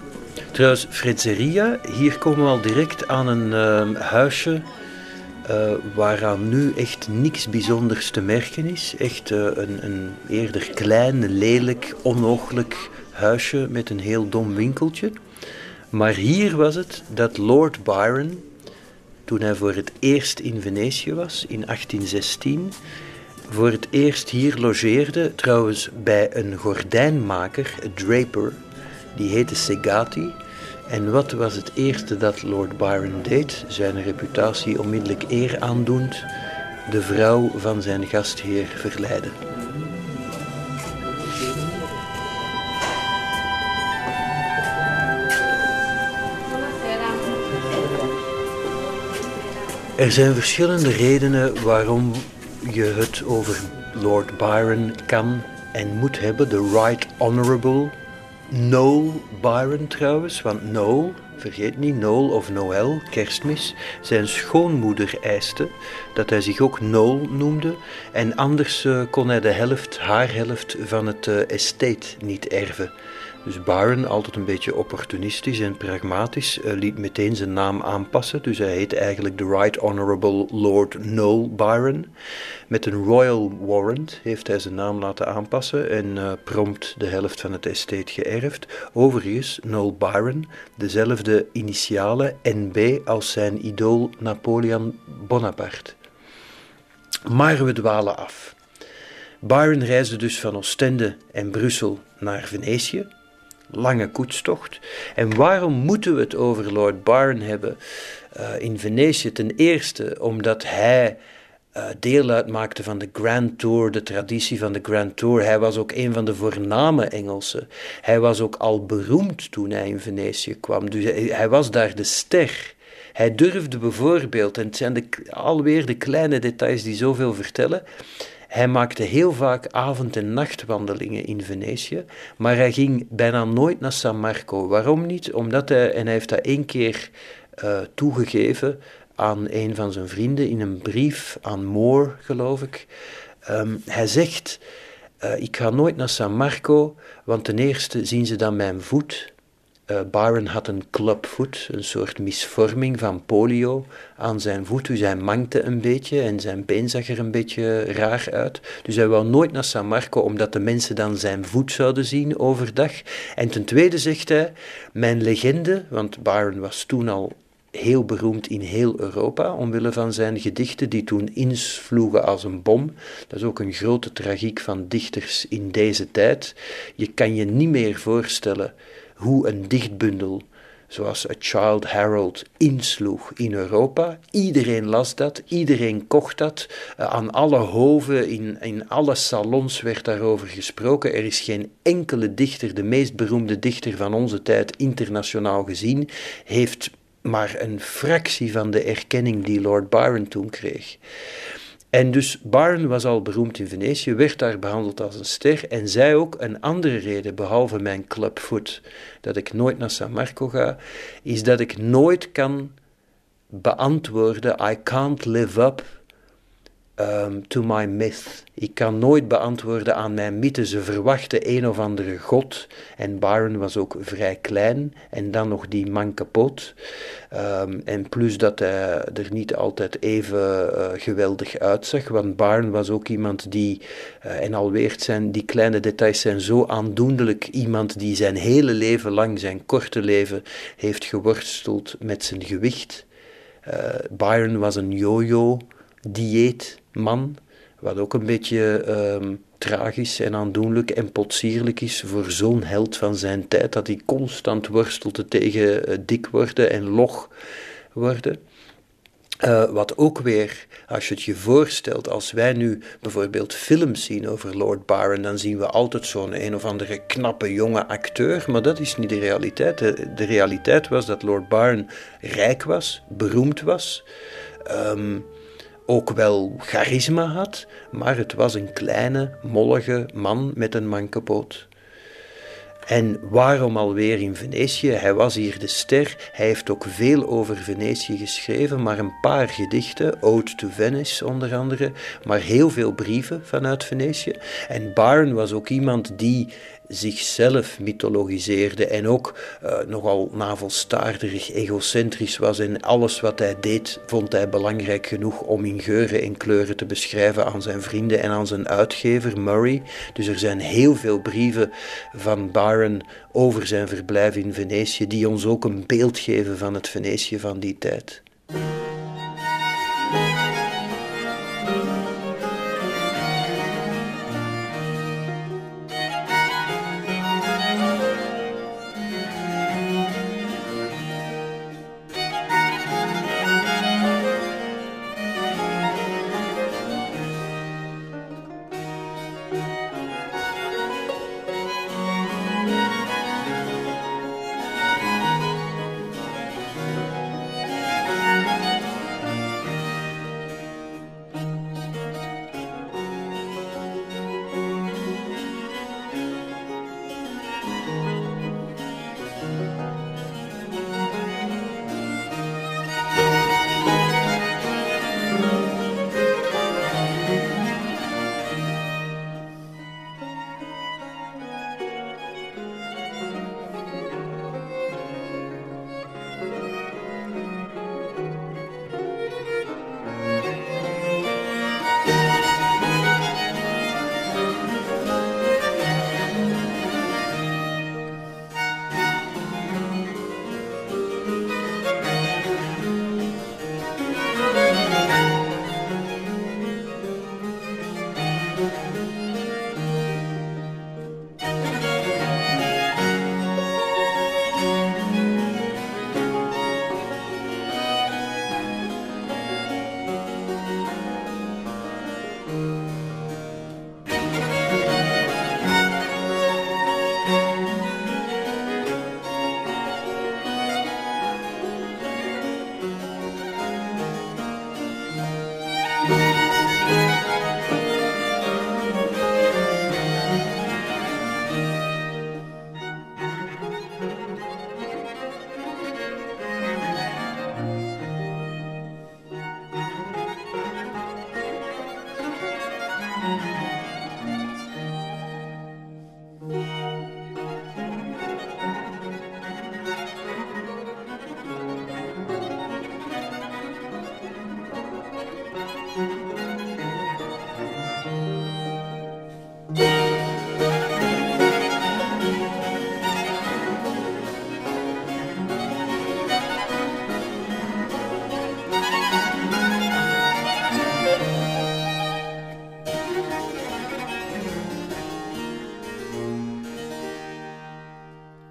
Trouwens, Fritzeria, hier komen we al direct aan een uh, huisje uh, waaraan nu echt niks bijzonders te merken is. Echt uh, een, een, eerder klein, lelijk, onogelijk huisje met een heel dom winkeltje. Maar hier was het dat Lord Byron, toen hij voor het eerst in Venetië was, in 1816, voor het eerst hier logeerde, trouwens bij een gordijnmaker, een draper, die heette Segati. En wat was het eerste dat Lord Byron deed? Zijn reputatie onmiddellijk eer aandoend, de vrouw van zijn gastheer verleiden. Er zijn verschillende redenen waarom je het over Lord Byron kan en moet hebben. De Right Honorable Noel Byron trouwens. Want Noel, vergeet niet, Noel of Noël, kerstmis, zijn schoonmoeder eiste dat hij zich ook Noel noemde. En anders uh, kon hij de helft, haar helft van het uh, estate niet erven. Dus Byron, altijd een beetje opportunistisch en pragmatisch, uh, liet meteen zijn naam aanpassen. Dus hij heet eigenlijk de Right Honorable Lord Noel Byron. Met een royal warrant heeft hij zijn naam laten aanpassen en uh, prompt de helft van het estate geërfd. Overigens, Noel Byron, dezelfde initialen NB als zijn idool Napoleon Bonaparte. Maar we dwalen af. Byron reisde dus van Ostende en Brussel naar Venetië, lange koetstocht. En waarom moeten we het over Lord Byron hebben uh, in Venetië? Ten eerste omdat hij uh, deel uitmaakte van de Grand Tour, de traditie van de Grand Tour. Hij was ook een van de voorname Engelsen. Hij was ook al beroemd toen hij in Venetië kwam. Dus hij, hij was daar de ster. Hij durfde bijvoorbeeld, en het zijn de, alweer de kleine details die zoveel vertellen. Hij maakte heel vaak avond- en nachtwandelingen in Venetië, maar hij ging bijna nooit naar San Marco. Waarom niet? Omdat hij, en hij heeft dat één keer uh, toegegeven aan een van zijn vrienden in een brief aan Moore, geloof ik. Um, hij zegt: uh, Ik ga nooit naar San Marco, want ten eerste zien ze dan mijn voet uh, Byron had een clubvoet, een soort misvorming van polio aan zijn voet. Dus hij mankte een beetje en zijn been zag er een beetje raar uit. Dus hij wou nooit naar San Marco, omdat de mensen dan zijn voet zouden zien overdag. En ten tweede zegt hij, mijn legende, want Byron was toen al heel beroemd in heel Europa, omwille van zijn gedichten die toen insvloegen als een bom. Dat is ook een grote tragiek van dichters in deze tijd. Je kan je niet meer voorstellen hoe een dichtbundel zoals A Child Herald insloeg in Europa. Iedereen las dat, iedereen kocht dat. Uh, aan alle hoven, in, in alle salons werd daarover gesproken. Er is geen enkele dichter, de meest beroemde dichter van onze tijd, internationaal gezien, heeft maar een fractie van de erkenning die Lord Byron toen kreeg. En dus Byron was al beroemd in Venetië, werd daar behandeld als een ster en zei ook een andere reden, behalve mijn clubfoot, dat ik nooit naar San Marco ga, is dat ik nooit kan beantwoorden, I can't live up um, to my myth. Ik kan nooit beantwoorden aan mijn mythe. Ze verwachten een of andere god. En Byron was ook vrij klein. En dan nog die man kapot. Um, en plus dat hij er niet altijd even uh, geweldig uitzag. Want Byron was ook iemand die, uh, en alweer zijn die kleine details zijn zo aandoenlijk. Iemand die zijn hele leven lang, zijn korte leven, heeft geworsteld met zijn gewicht. Uh, Byron was een yo-yo dieetman, wat ook een beetje um, tragisch en aandoenlijk en potsierlijk is voor zo'n held van zijn tijd, dat hij constant worstelde tegen uh, dik worden en log worden. Uh, wat ook weer, als je het je voorstelt, als wij nu bijvoorbeeld films zien over Lord Byron, dan zien we altijd zo'n een of andere knappe jonge acteur, maar dat is niet de realiteit. De, realiteit was dat Lord Byron rijk was, beroemd was. Um, ook wel charisma had, maar het was een kleine, mollige man met een mankepoot. En waarom alweer in Venetië? Hij was hier de ster. Hij heeft ook veel over Venetië geschreven, maar een paar gedichten, Ode to Venice onder andere, maar heel veel brieven vanuit Venetië. En Byron was ook iemand die zichzelf mythologiseerde en ook uh, nogal navelstaarderig, egocentrisch was en alles wat hij deed vond hij belangrijk genoeg om in geuren en kleuren te beschrijven aan zijn vrienden en aan zijn uitgever Murray. Dus er zijn heel veel brieven van Byron over zijn verblijf in Venetië die ons ook een beeld geven van het Venetië van die tijd.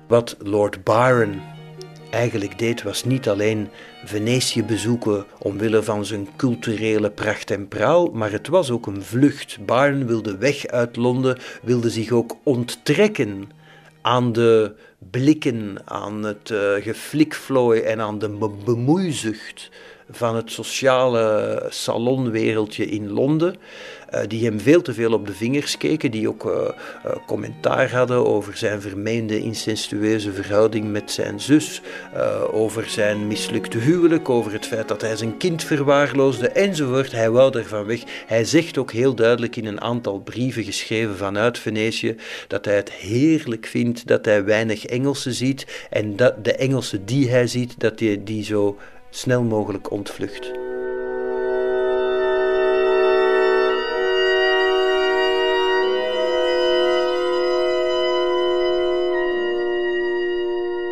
Wat Lord Byron eigenlijk deed, was niet alleen Venetië bezoeken omwille van zijn culturele pracht en praal, maar het was ook een vlucht. Byron wilde weg uit Londen, wilde zich ook onttrekken aan de blikken, aan het uh, en aan de bemoeizucht van het sociale salonwereldje in Londen. Uh, die hem veel te veel op de vingers keken, die ook uh, uh, commentaar hadden over zijn vermeende incestueuze verhouding met zijn zus, over zijn mislukte huwelijk, over het feit dat hij zijn kind verwaarloosde enzovoort. Hij wou ervan weg. Hij zegt ook heel duidelijk in een aantal brieven geschreven vanuit Venetië dat hij het heerlijk vindt dat hij weinig Engelsen ziet en dat de Engelsen die hij ziet, dat hij die zo snel mogelijk ontvlucht.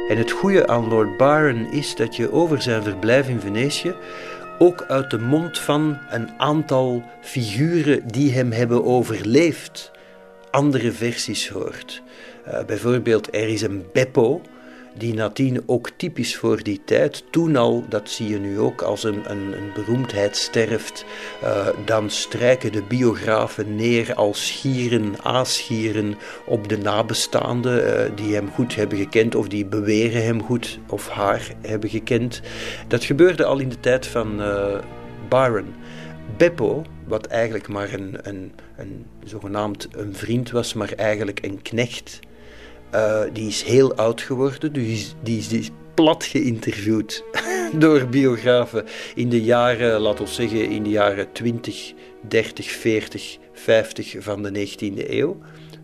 En het goede aan Lord Byron is dat je over zijn verblijf in Venetië ook uit de mond van een aantal figuren die hem hebben overleefd andere versies hoort. Uh, bijvoorbeeld, er is een Beppo, die nadien ook typisch voor die tijd, toen al, dat zie je nu ook, als een, een, een beroemdheid sterft, uh, dan strijken de biografen neer als schieren, aaschieren op de nabestaanden uh, die hem goed hebben gekend of die beweren hem goed of haar hebben gekend. Dat gebeurde al in de tijd van uh, Byron. Beppo, wat eigenlijk maar een, een, een zogenaamd een vriend was, maar eigenlijk een knecht uh, die is heel oud geworden, dus die is, die is plat geïnterviewd *laughs* door biografen in de jaren, laten we zeggen, in de jaren 20, 30, 40, 50 van de 19e eeuw.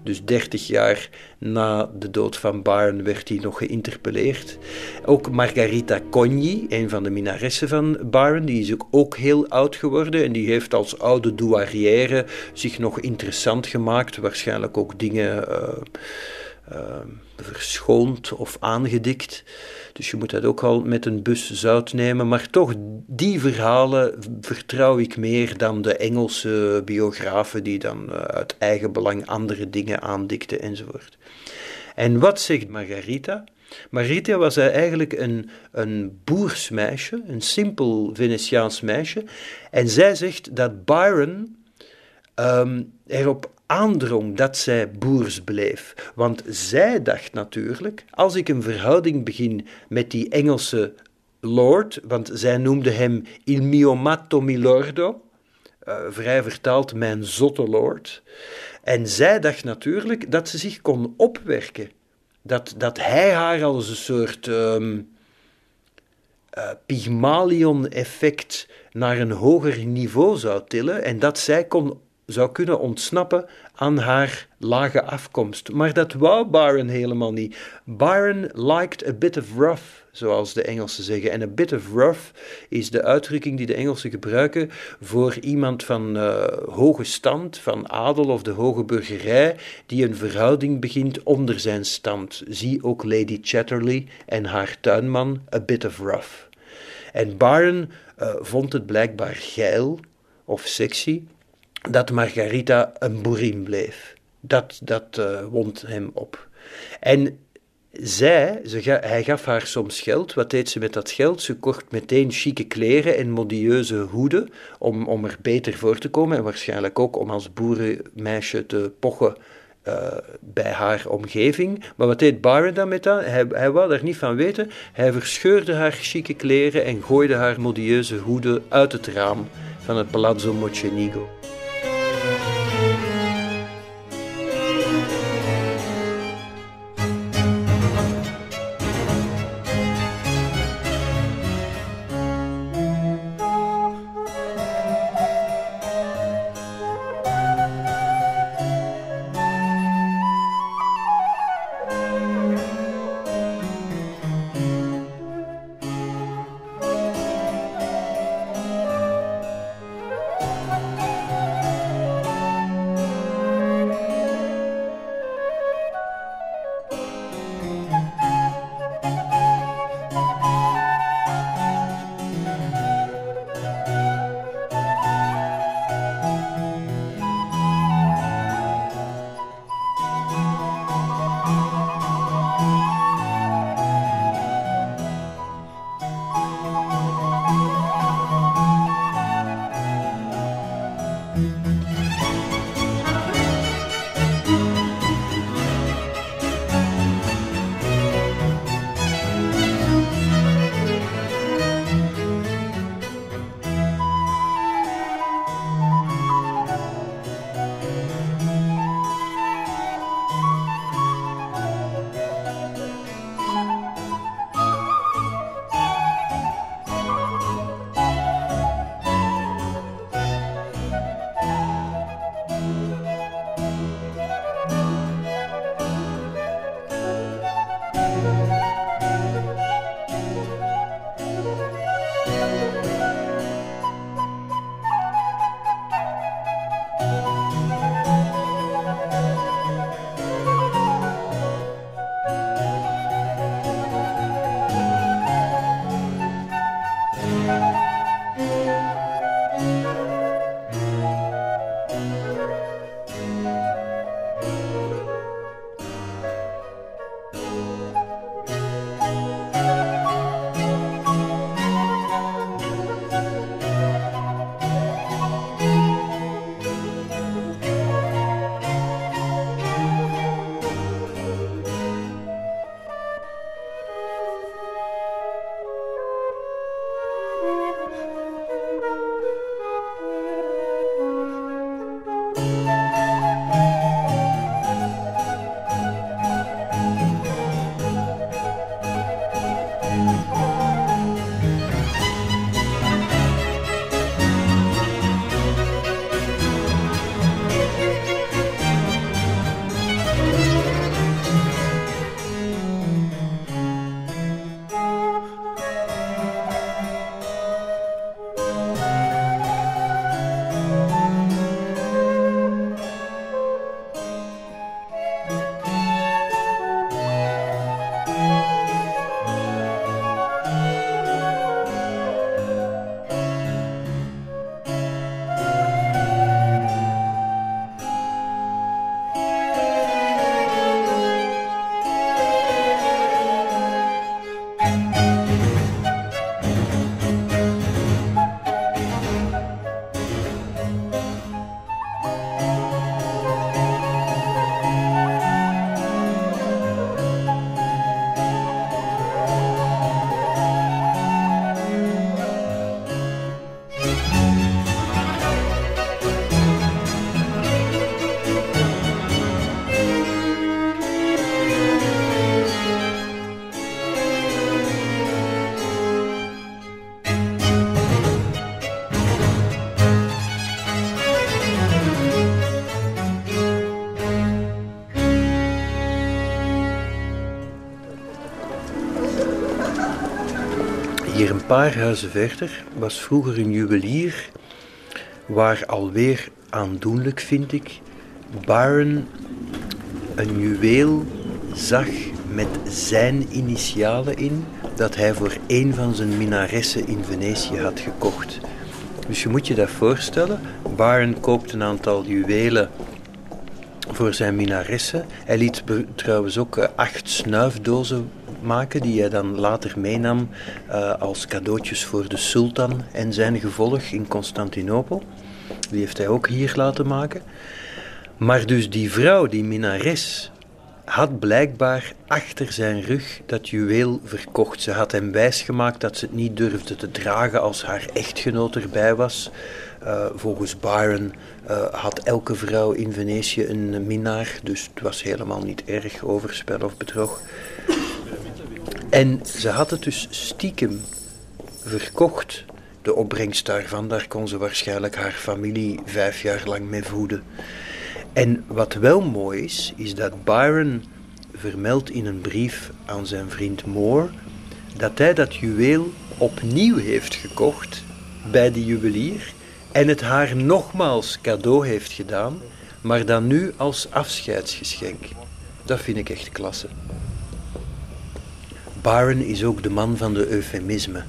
Dus 30 jaar na de dood van Byron werd hij nog geïnterpelleerd. Ook Margarita Cogni, een van de minaressen van Byron, die is ook, heel oud geworden en die heeft als oude douarière zich nog interessant gemaakt. Waarschijnlijk ook dingen. Uh, uh, verschoond of aangedikt. Dus je moet dat ook al met een bus zout nemen. Maar toch, die verhalen vertrouw ik meer dan de Engelse biografen die dan uh, uit eigen belang andere dingen aandikten enzovoort. En wat zegt Margarita? Margarita was eigenlijk een, een boersmeisje, een simpel Venetiaans meisje. En zij zegt dat Byron um, erop aandrong dat zij boers bleef. Want zij dacht natuurlijk, als ik een verhouding begin met die Engelse lord, want zij noemde hem il mio matto milordo, uh, vrij vertaald mijn zotte lord. En zij dacht natuurlijk dat ze zich kon opwerken. Dat, dat hij haar als een soort um, uh, Pygmalion-effect naar een hoger niveau zou tillen en dat zij kon zou kunnen ontsnappen aan haar lage afkomst. Maar dat wou Byron helemaal niet. Byron liked a bit of rough, zoals de Engelsen zeggen. En a bit of rough is de uitdrukking die de Engelsen gebruiken voor iemand van uh, hoge stand, van adel of de hoge burgerij, die een verhouding begint onder zijn stand. Zie ook Lady Chatterley en haar tuinman, a bit of rough. En Byron uh, vond het blijkbaar geil of sexy dat Margarita een boerin bleef. Dat, dat uh, wond hem op. En zij, ze hij gaf haar soms geld. Wat deed ze met dat geld? Ze kocht meteen chique kleren en modieuze hoeden om, om er beter voor te komen. En waarschijnlijk ook om als boerenmeisje te pochen uh, bij haar omgeving. Maar wat deed Byron dan met dat? Hij, hij wou daar niet van weten. Hij verscheurde haar chique kleren en gooide haar modieuze hoeden uit het raam van het Palazzo Mocenigo. Paar huizen verder was vroeger een juwelier waar alweer aandoenlijk vind ik Byron een juweel zag met zijn initialen in dat hij voor een van zijn minaressen in Venetië had gekocht. Dus je moet je dat voorstellen. Byron koopt een aantal juwelen voor zijn minaressen. Hij liet trouwens ook eh, acht snuifdozen maken die hij dan later meenam uh, als cadeautjes voor de sultan en zijn gevolg in Constantinopel. Die heeft hij ook hier laten maken. Maar dus die vrouw, die minares, had blijkbaar achter zijn rug dat juweel verkocht. Ze had hem wijsgemaakt dat ze het niet durfde te dragen als haar echtgenoot erbij was. Uh, volgens Byron uh, had elke vrouw in Venetië een minnaar, dus het was helemaal niet erg overspel of bedrog. En ze had het dus stiekem verkocht. De opbrengst daarvan, daar kon ze waarschijnlijk haar familie vijf jaar lang mee voeden. En wat wel mooi is, is dat Byron vermeldt in een brief aan zijn vriend Moore dat hij dat juweel opnieuw heeft gekocht bij de juwelier en het haar nogmaals cadeau heeft gedaan, maar dan nu als afscheidsgeschenk. Dat vind ik echt klasse. Byron is ook de man van de eufemisme.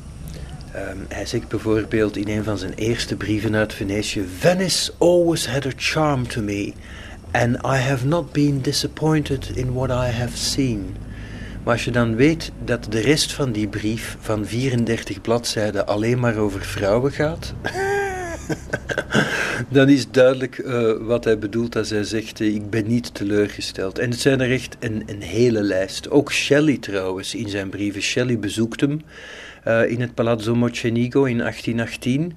Um, hij zegt bijvoorbeeld in een van zijn eerste brieven uit Venetië: Venice always had a charm to me, and I have not been disappointed in what I have seen. Maar als je dan weet dat de rest van die brief van 34 bladzijden alleen maar over vrouwen gaat. *laughs* *laughs* dan is duidelijk uh, wat hij bedoelt als hij zegt: uh, Ik ben niet teleurgesteld. En het zijn er echt een, een hele lijst. Ook Shelley trouwens in zijn brieven. Shelley bezoekt hem uh, in het Palazzo Mocenigo in 1818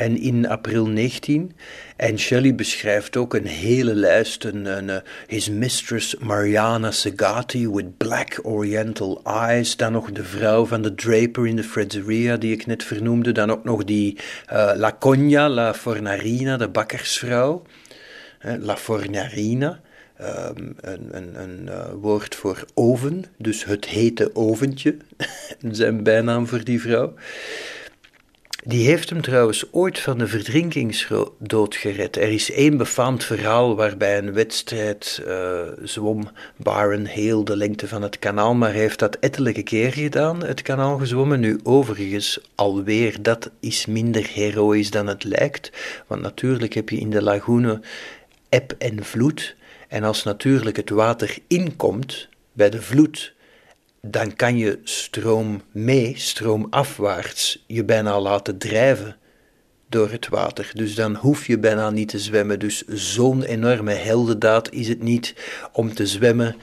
en in april 19. En Shelley beschrijft ook een hele lijst. Een, uh, his mistress Mariana Segati with black oriental eyes. Dan nog de vrouw van de draper in de Fredzeria die ik net vernoemde. Dan ook nog die uh, La Cogna, La Fornarina, de bakkersvrouw. Uh, La Fornarina. Um, een, een, een woord voor oven, dus het hete oventje, *laughs* zijn bijnaam voor die vrouw. Die heeft hem trouwens ooit van de verdrinkingsdood gered. Er is één befaamd verhaal waarbij een wedstrijd uh, zwom Byron heel de lengte van het kanaal, maar hij heeft dat ettelijke keer gedaan, het kanaal gezwommen. Nu overigens alweer, dat is minder heroïs dan het lijkt, want natuurlijk heb je in de lagoene eb en vloed, en als natuurlijk het water inkomt bij de vloed, dan kan je stroom mee, stroomafwaarts, je bijna laten drijven door het water. Dus dan hoef je bijna niet te zwemmen. Dus zo'n enorme heldendaad is het niet om te zwemmen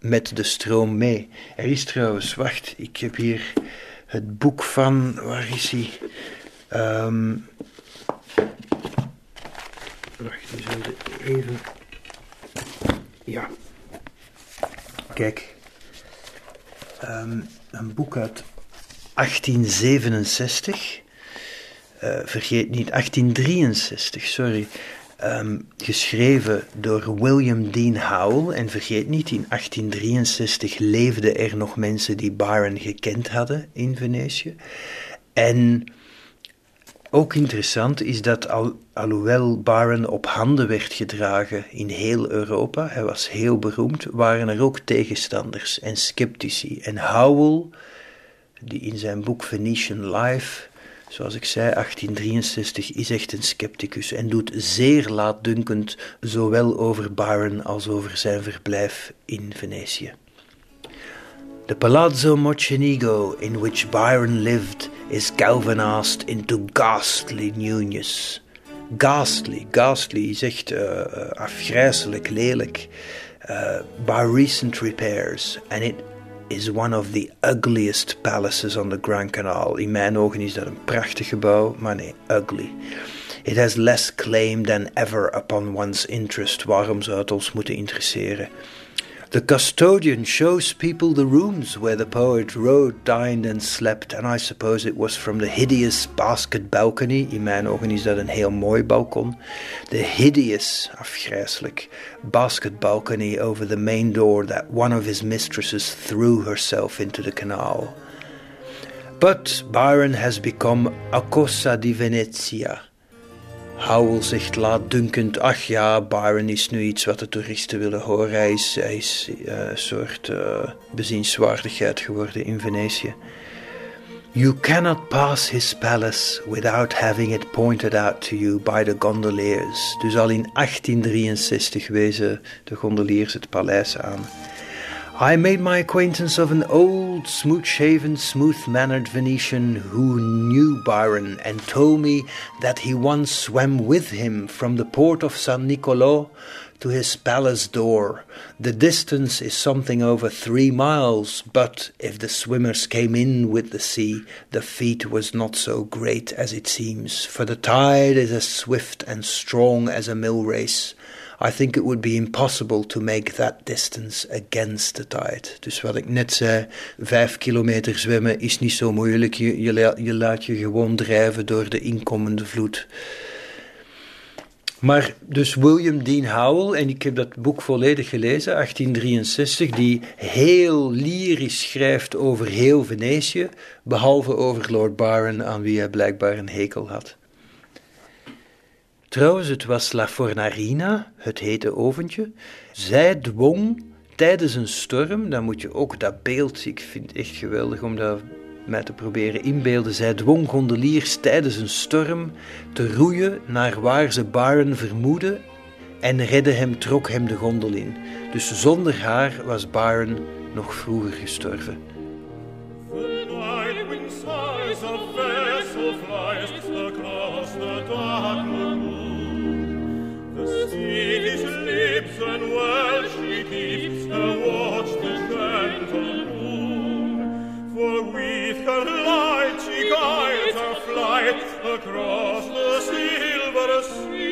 met de stroom mee. Er is trouwens, wacht, ik heb hier het boek van, waar is hij? Um, wacht, even. Ja. Kijk, um, een boek uit 1867. Uh, eh, vergeet niet, 1863, sorry. Um, geschreven door William Dean Howell. En vergeet niet, in 1863 leefden er nog mensen die Byron gekend hadden in Venetië. En ook interessant is dat al, alhoewel Byron op handen werd gedragen in heel Europa, hij was heel beroemd, waren er ook tegenstanders en sceptici. En Howell, die in zijn boek Venetian Life, zoals ik zei, 1863, is echt een scepticus en doet zeer laatdunkend zowel over Byron als over zijn verblijf in Venetië. The Palazzo Mocenigo in which Byron lived is galvanized into ghastly newness. Ghastly, ghastly is echt uh, afgrijzelijk, lelijk. Uh, by recent repairs. And it is one of the ugliest palaces on the Grand Canal. In mijn ogen is dat een prachtig gebouw, maar nee, ugly. It has less claim than ever upon one's interest. Waarom zou het ons moeten interesseren? The custodian shows people the rooms where the poet rode, dined and slept, and I suppose it was from the hideous basket balcony. In mijn ogen is dat een heel mooi balkon. The hideous, afgrijselijk, basket balcony over the main door that one of his mistresses threw herself into the canal. But Byron has become a cosa di Venezia. Howell zegt laatdunkend, ach ja, Byron is nu iets wat de toeristen willen horen. Hij is, uh, een soort uh, bezienswaardigheid geworden in Venetië. You cannot pass his palace without having it pointed out to you by the gondoliers. Dus al in 1863 wezen de gondoliers het paleis aan. I made my acquaintance of an old, smooth shaven, smooth mannered Venetian who knew Byron and told me that he once swam with him from the port of San Nicolo to his palace door. The distance is something over three miles, but if the swimmers came in with the sea, the feat was not so great as it seems, for the tide is as swift and strong as a mill race. I think it would be impossible to make that distance against the tide. Dus wat ik net zei, vijf kilometer zwemmen is niet zo moeilijk. Je, je, laat je gewoon drijven door de inkomende vloed. Maar dus William Dean Howell, en ik heb dat boek volledig gelezen, 1863, die heel lyrisch schrijft over heel Venetië, behalve over Lord Byron, aan wie hij blijkbaar een hekel had. Trouwens, het was La Fornarina, het hete oventje. Zij dwong tijdens een storm, dan moet je ook dat beeld, ik vind het echt geweldig om dat mij te proberen inbeelden. Zij dwong gondeliers tijdens een storm te roeien naar waar ze Byron vermoeden en redde hem, trok hem de gondel in. Dus zonder haar was Byron nog vroeger gestorven. Across the silver sea.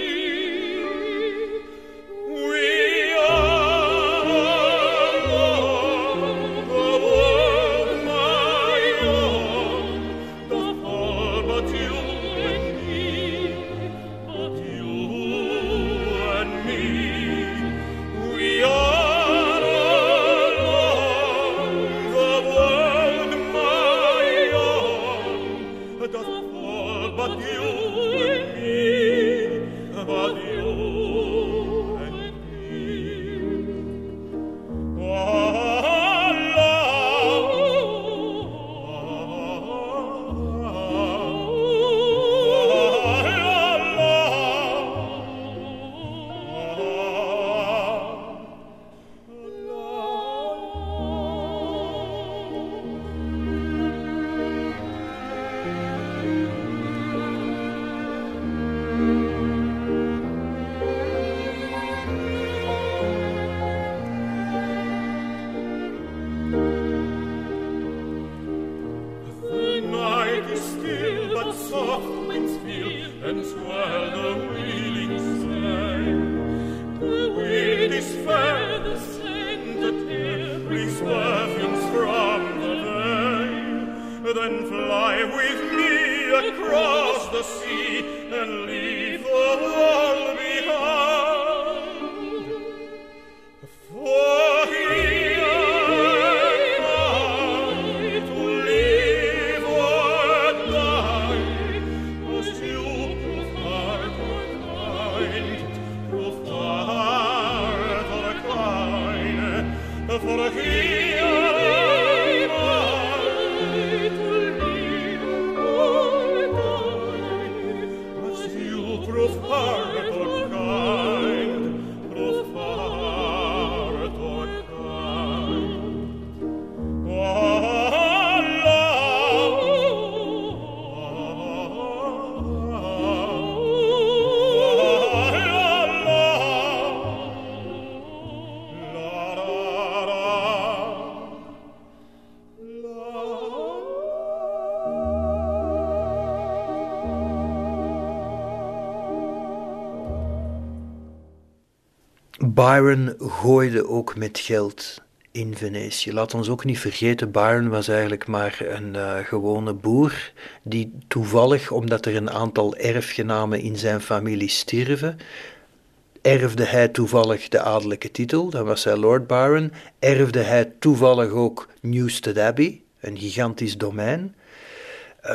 Byron gooide ook met geld in Venetië. Laat ons ook niet vergeten, Byron was eigenlijk maar een uh, gewone boer die toevallig, omdat er een aantal erfgenamen in zijn familie stierven, erfde hij toevallig de adellijke titel, dan was hij Lord Byron, erfde hij toevallig ook Newstead Abbey, een gigantisch domein.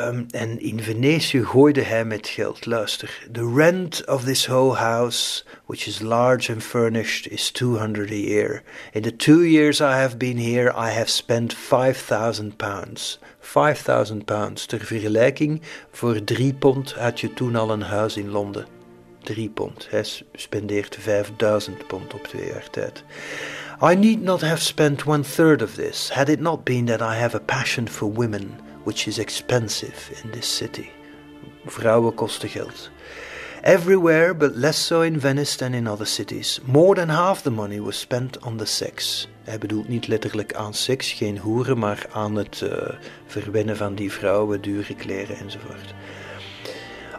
Um, en in Venetië gooide hij met geld. Luister. The rent of this whole house, which is large and furnished, is 200 a year. In the two years I have been here, I have spent 5,000 pounds. 5,000 pounds. Ter vergelijking, voor 3 pond had je toen al een huis in Londen. 3 pond. Hij spendeert 5000 pond op twee jaar tijd. I need not have spent one third of this, had it not been that I have a passion for women which is expensive in this city. Vrouwen kosten geld. Everywhere, but less so in Venice than in other cities. More than half the money was spent on the sex. Hij bedoelt niet letterlijk aan seks, geen hoeren, maar aan het uh, verwennen van die vrouwen, dure kleren enzovoort.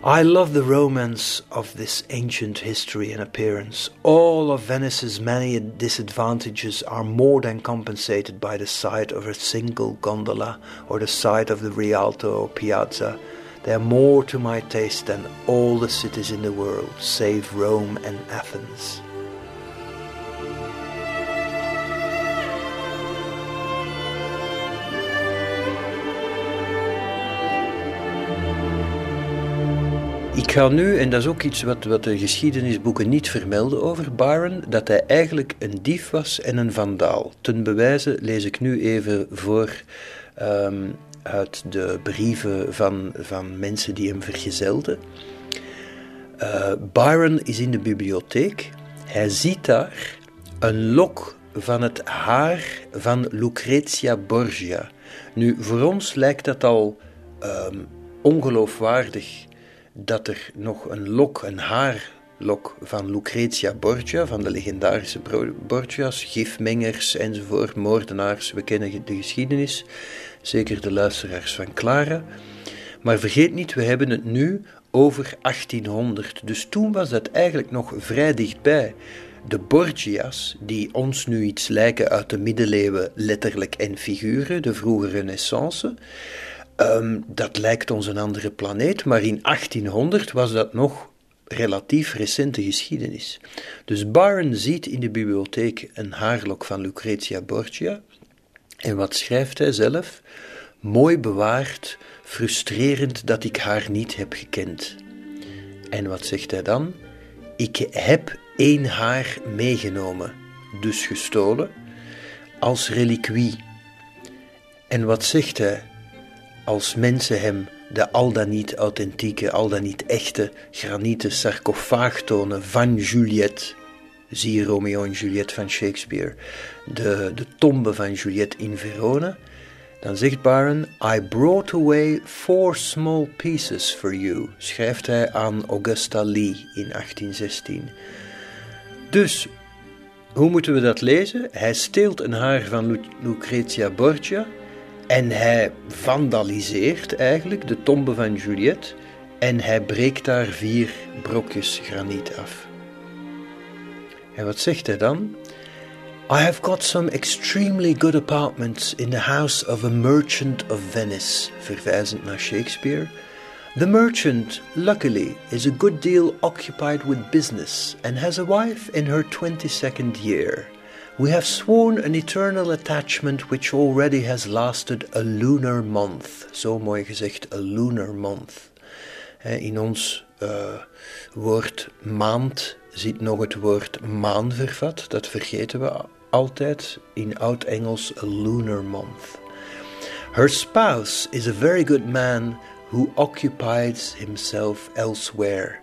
I love the romance of this ancient history and appearance. All of Venice's many disadvantages are more than compensated by the sight of a single gondola or the sight of the Rialto or Piazza. They are more to my taste than all the cities in the world, save Rome and Athens. Ik ga nu, en dat is ook iets wat, wat de geschiedenisboeken niet vermelden over Byron, dat hij eigenlijk een dief was en een vandaal. Ten bewijze lees ik nu even voor um, uit de brieven van, van mensen die hem vergezelden. Uh, Byron is in de bibliotheek. Hij ziet daar een lok van het haar van Lucretia Borgia. Nu, voor ons lijkt dat al um, ongeloofwaardig dat er nog een lok, een haarlok van Lucretia Borgia, van de legendarische Borgia's, gifmengers enzovoort, moordenaars, we kennen de geschiedenis, zeker de luisteraars van Clara. Maar vergeet niet, we hebben het nu over 1800, dus toen was dat eigenlijk nog vrij dichtbij. De Borgia's, die ons nu iets lijken uit de middeleeuwen letterlijk en figuren, de vroege renaissance, Um, dat lijkt ons een andere planeet, maar in 1800 was dat nog relatief recente geschiedenis. Dus Byron ziet in de bibliotheek een haarlok van Lucretia Borgia. En wat schrijft hij zelf? Mooi bewaard, frustrerend dat ik haar niet heb gekend. En wat zegt hij dan? Ik heb één haar meegenomen, dus gestolen, als reliquie. En wat zegt hij? Als mensen hem de al dan niet authentieke, al dan niet echte granieten sarcofaag tonen van Juliette, zie Romeo en Juliette van Shakespeare, de, de tombe van Juliette in Verona, dan zegt Byron: I brought away four small pieces for you, schrijft hij aan Augusta Lee in 1816. Dus, hoe moeten we dat lezen? Hij steelt een haar van Lucretia Borgia, en hij vandaliseert eigenlijk de tombe van Juliette en hij breekt daar vier brokjes graniet af. En wat zegt hij dan? I have got some extremely good apartments in the house of a merchant of Venice, verwijzend naar Shakespeare. The merchant, luckily, is a good deal occupied with business and has a wife in her 22nd year. We have sworn an eternal attachment which already has lasted a lunar month. Zo mooi gezegd, a lunar month. In ons uh, woord maand zit nog het woord maan vervat. Dat vergeten we altijd. In oud-Engels, a lunar month. Her spouse is a very good man who occupies himself elsewhere.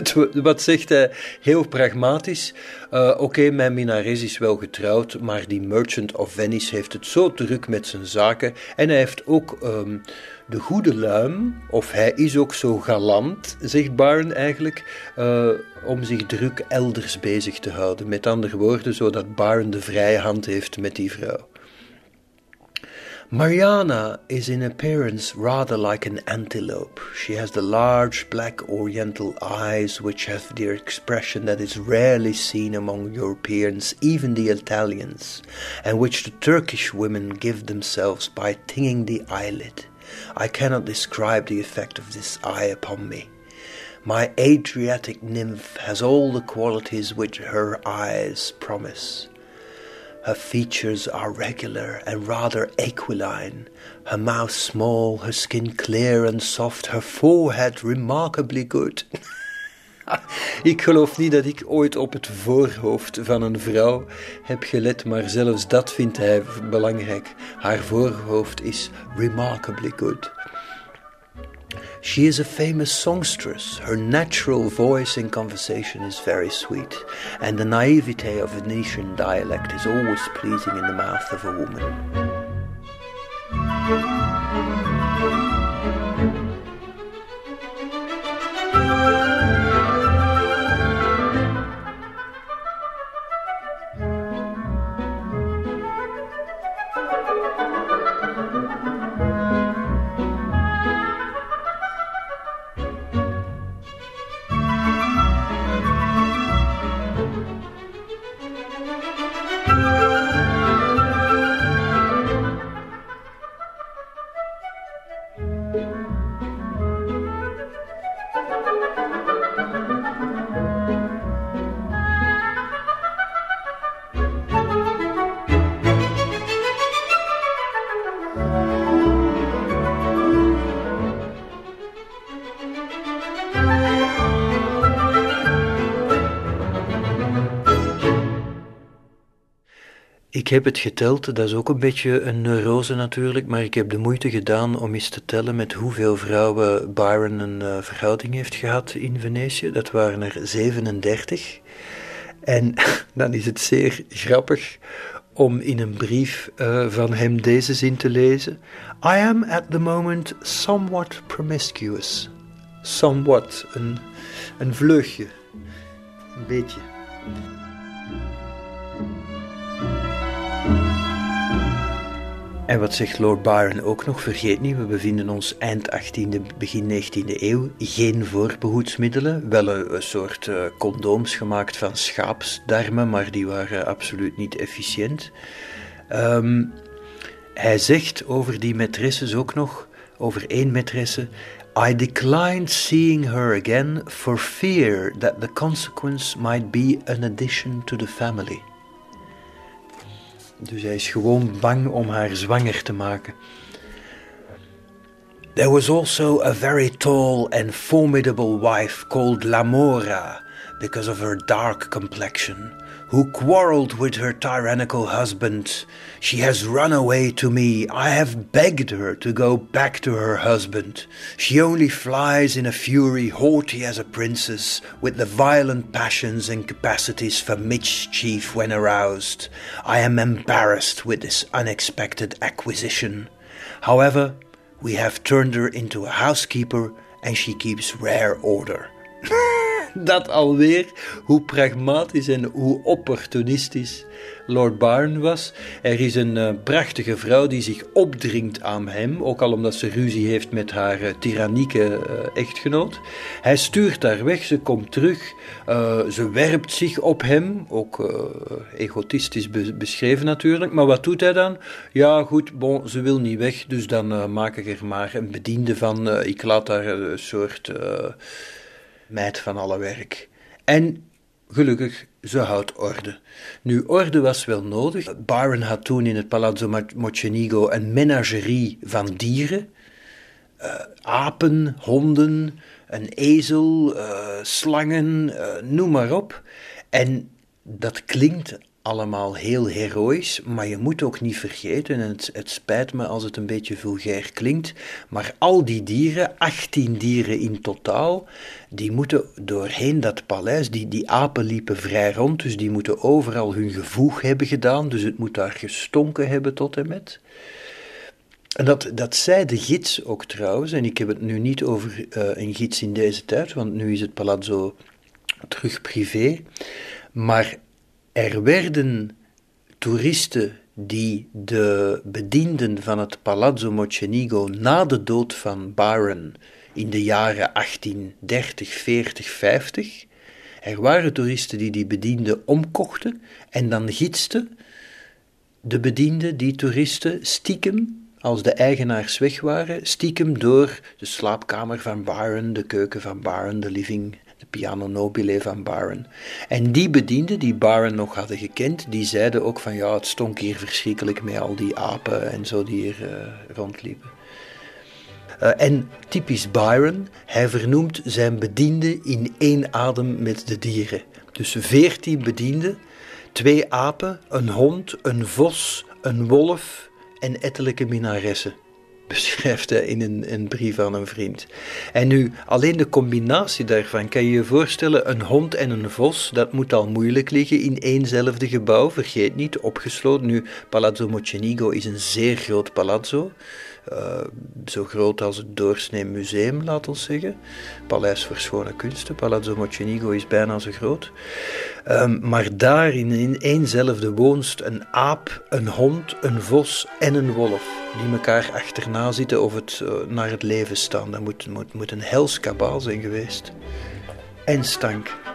*laughs* Wat zegt hij? Heel pragmatisch. Uh, Oké, mijn minares is wel getrouwd, maar die merchant of Venice heeft het zo druk met zijn zaken. En hij heeft ook um, de goede luim, of hij is ook zo galant, zegt Barn eigenlijk, uh, om zich druk elders bezig te houden. Met andere woorden, zodat Barn de vrije hand heeft met die vrouw. Mariana is in appearance rather like an antelope. She has the large black oriental eyes which have the expression that is rarely seen among Europeans, even the Italians, and which the Turkish women give themselves by tinging the eyelid. I cannot describe the effect of this eye upon me. My Adriatic nymph has all the qualities which her eyes promise. Her features are regular and rather aquiline, her mouth small, her skin clear and soft, her forehead remarkably good. *laughs* ik geloof niet dat ik ooit op het voorhoofd van een vrouw heb gelet, maar zelfs dat vindt hij belangrijk. Haar voorhoofd is remarkably good. She is a famous songstress. Her natural voice in conversation is very sweet, and the naivete of Venetian dialect is always pleasing in the mouth of a woman. Heb het geteld, dat is ook een beetje een neurose natuurlijk, maar ik heb de moeite gedaan om eens te tellen met hoeveel vrouwen Byron een uh, verhouding heeft gehad in Venetië. Dat waren er 37. En *laughs* dan is het zeer grappig om in een brief uh, van hem deze zin te lezen. I am at the moment somewhat promiscuous. Somewhat, een, een vleugje, een beetje. En wat zegt Lord Byron ook nog? Vergeet niet, we bevinden ons eind 18e, begin 19e eeuw. Geen voorbehoedsmiddelen. Wel een, soort uh, condooms gemaakt van schaapsdarmen, maar die waren absoluut niet efficiënt. Um, hij zegt over die maîtresses ook nog, over één maîtresse. I declined seeing her again for fear that the consequence might be an addition to the family. Dus hij is gewoon bang om haar zwanger te maken. There was also a very tall and formidable wife called Lamora, because of her dark complexion, who quarreled with her tyrannical husband. She has run away to me. I have begged her to go back to her husband. She only flies in a fury, haughty as a princess, with the violent passions and capacities for mischief when aroused. I am embarrassed with this unexpected acquisition. However, we have turned her into a housekeeper and she keeps rare order. *laughs* *laughs* dat alweer hoe pragmatisch en hoe opportunistisch Lord Byron was. Er is een uh, prachtige vrouw die zich opdringt aan hem, ook al omdat ze ruzie heeft met haar uh, tyrannieke uh, echtgenoot. Hij stuurt haar weg, ze komt terug, ze werpt zich op hem, ook egotistisch be beschreven natuurlijk. Maar wat doet hij dan? Ja, goed, bon, ze wil niet weg, dus dan maak ik er maar een bediende van. ik laat haar een soort meid van alle werk. En gelukkig, ze houdt orde. Nu, orde was wel nodig. Byron had toen in het Palazzo Mocenigo een menagerie van dieren. Uh, apen, honden, een ezel, uh, slangen, uh, noem maar op. En dat klinkt allemaal heel heroïs, maar je moet ook niet vergeten, en het, het, spijt me als het een beetje vulgair klinkt, maar al die dieren, 18 dieren in totaal, die moeten doorheen dat paleis, die, die apen liepen vrij rond, dus die moeten overal hun gevoeg hebben gedaan, dus het moet daar gestonken hebben tot en met. En dat, dat zei de gids ook trouwens, en ik heb het nu niet over uh, een gids in deze tijd, want nu is het palazzo terug privé, maar er werden toeristen die de bedienden van het Palazzo Mocenigo na de dood van Byron in de jaren 1830, 40, 50. Er waren toeristen die die bedienden omkochten en dan gidsten de bedienden, die toeristen, stiekem, als de eigenaars weg waren, stiekem door de slaapkamer van Byron, de keuken van Byron, de living de piano nobile van Byron. En die bedienden, die Byron nog hadden gekend, die zeiden ook van ja, het stonk hier verschrikkelijk met al die apen en zo die hier uh, rondliepen. Uh, en typisch Byron, hij vernoemt zijn bedienden in één adem met de dieren. Dus veertien bedienden, twee apen, een hond, een vos, een wolf en ettelijke minaressen beschrijft hij in een, een, brief aan een vriend. En nu, alleen de combinatie daarvan, kan je je voorstellen, een hond en een vos, dat moet al moeilijk liggen in éénzelfde gebouw, vergeet niet, opgesloten. Nu, Palazzo Mocenigo is een zeer groot palazzo, uh, zo groot als het doorsnee museum, laat ons zeggen. Paleis voor Schone Kunsten, Palazzo Mocenigo is bijna zo groot. Um, maar daarin, in éénzelfde woonst, een aap, een hond, een vos en een wolf, die elkaar achterna zitten of het uh, naar het leven staan. Dat moet, moet, moet een hels kabaal zijn geweest. En stank.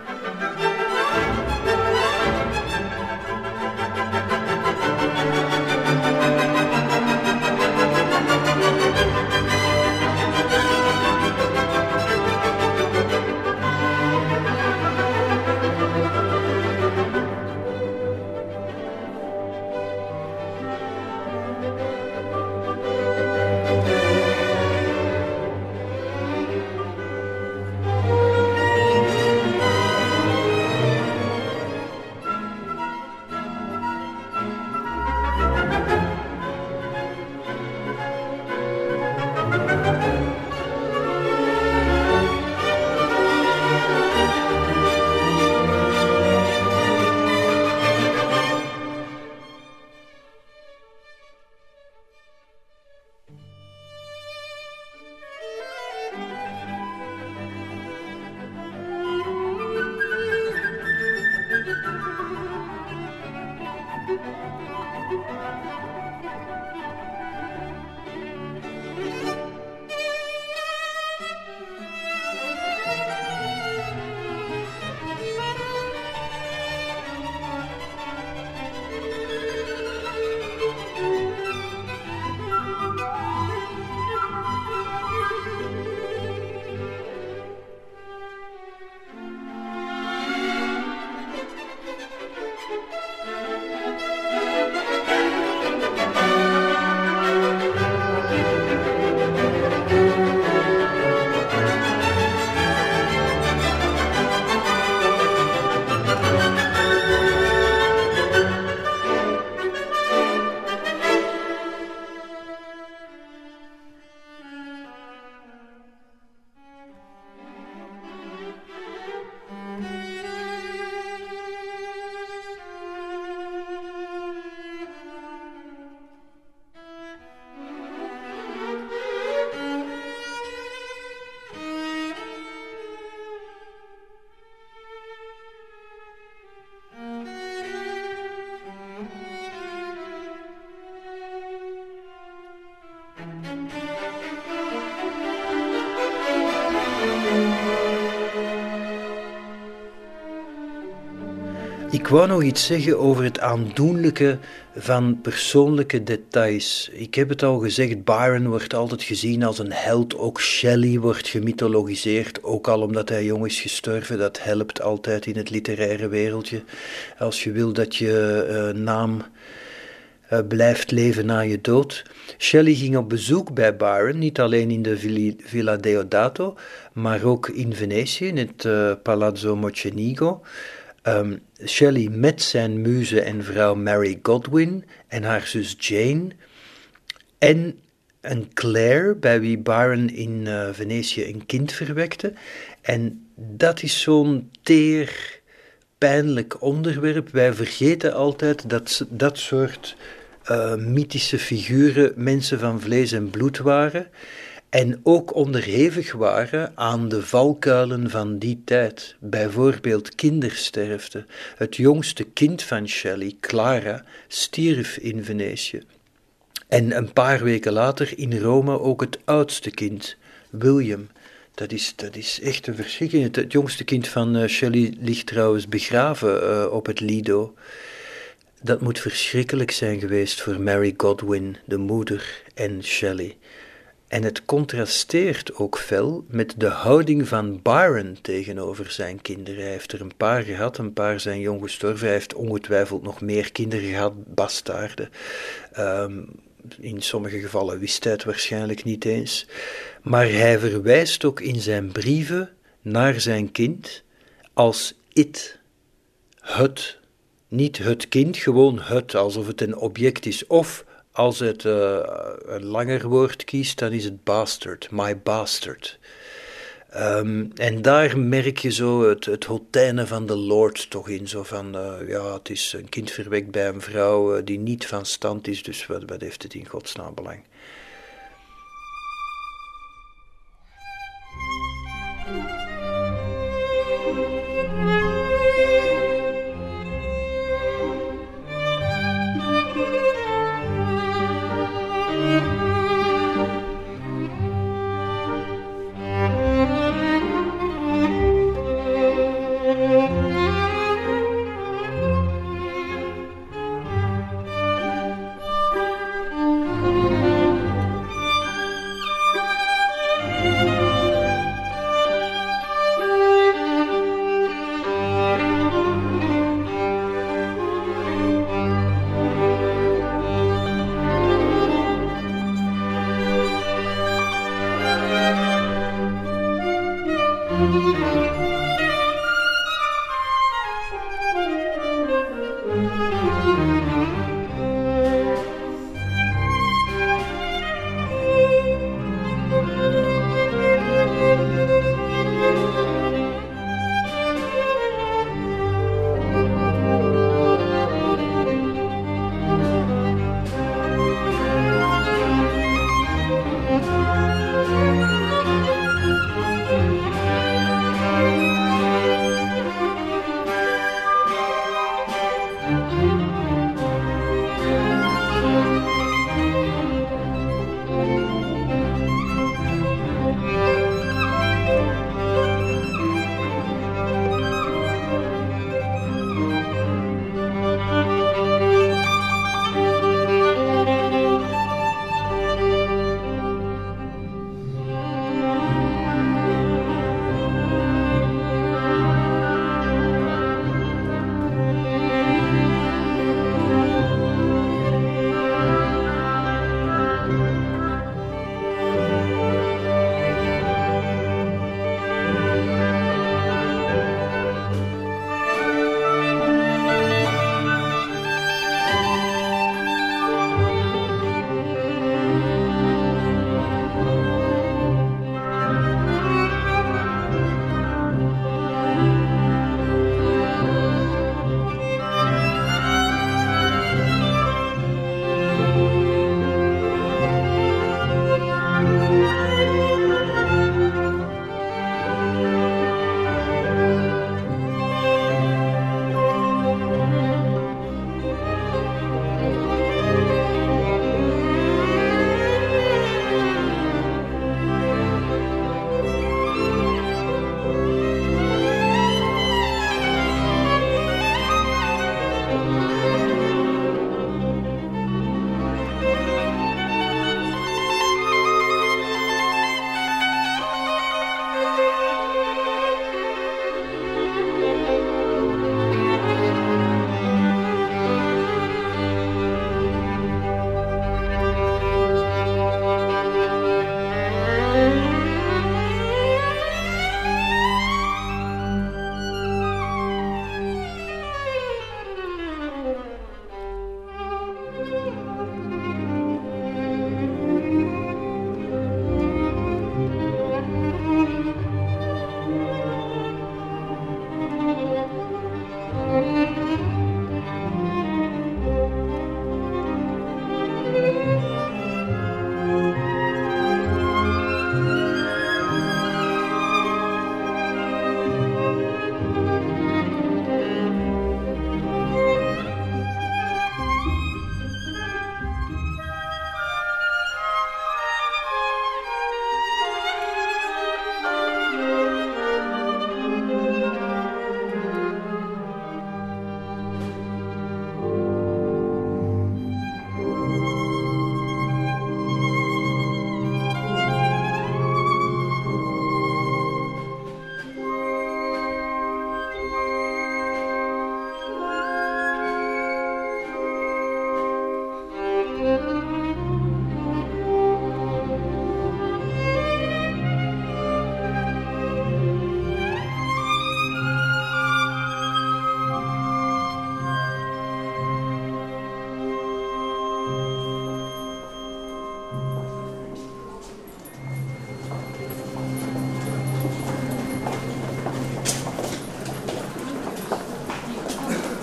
Ik wou nog iets zeggen over het aandoenlijke van persoonlijke details. Ik heb het al gezegd, Byron wordt altijd gezien als een held. Ook Shelley wordt gemythologiseerd, ook al omdat hij jong is gestorven. Dat helpt altijd in het literaire wereldje. Als je wil dat je uh, naam uh, blijft leven na je dood. Shelley ging op bezoek bij Byron, niet alleen in de Villa Deodato, maar ook in Venetië, in het uh, Palazzo Mocenigo. Um, Shelley met zijn muze en vrouw Mary Godwin en haar zus Jane en een Claire, bij wie Byron in uh, Venetië een kind verwekte. En dat is zo'n teer, pijnlijk onderwerp. Wij vergeten altijd dat dat soort uh, mythische figuren mensen van vlees en bloed waren en ook onderhevig waren aan de valkuilen van die tijd, bijvoorbeeld kindersterfte. Het jongste kind van Shelley, Clara, stierf in Venetië. En een paar weken later in Rome ook het oudste kind, William. Dat is, dat is echt een verschrikking. Het, jongste kind van uh, Shelley ligt trouwens begraven uh, op het Lido. Dat moet verschrikkelijk zijn geweest voor Mary Godwin, de moeder, en Shelley. En het contrasteert ook fel met de houding van Byron tegenover zijn kinderen. Hij heeft er een paar gehad, een paar zijn jong gestorven. Hij heeft ongetwijfeld nog meer kinderen gehad, bastaarden. Um, in sommige gevallen wist hij het waarschijnlijk niet eens. Maar hij verwijst ook in zijn brieven naar zijn kind als it, het. Niet het kind, gewoon het, alsof het een object is. Of als het uh, een langer woord kiest, dan is het bastard, my bastard. Um, en daar merk je zo het, het hotijnen van de Lord toch in. Zo van, uh, ja, het is een kind verwekt bij een vrouw uh, die niet van stand is, dus wat, wat heeft het in godsnaam belang?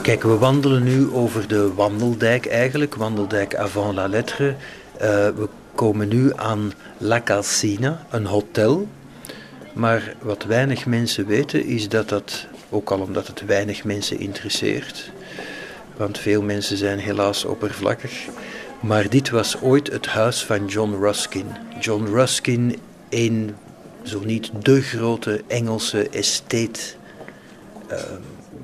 Kijk, we wandelen nu over de Wandeldijk eigenlijk, Wandeldijk avant la lettre. Uh, we komen nu aan La Calcina, een hotel. Maar wat weinig mensen weten is dat dat, ook al omdat het weinig mensen interesseert, want veel mensen zijn helaas oppervlakkig, maar dit was ooit het huis van John Ruskin. John Ruskin, een, zo niet de grote Engelse estate. Uh,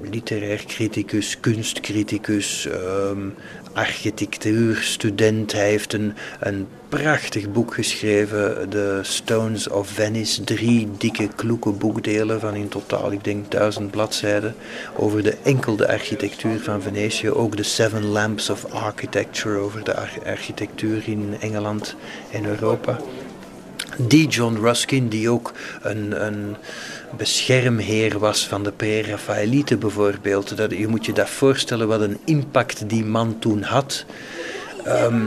literair criticus, kunstcriticus, um, architectuurstudent. Hij heeft een, een prachtig boek geschreven, The Stones of Venice. Drie dikke, kloeke boekdelen van in totaal, ik denk, duizend bladzijden. Over de enkelde architectuur van Venetië. Ook de Seven Lamps of Architecture over de architectuur in Engeland en Europa. Die John Ruskin, die ook een, een beschermheer was van de pre-Raphaëlieten bijvoorbeeld. Dat, je moet je dat voorstellen wat een impact die man toen had. Ehm,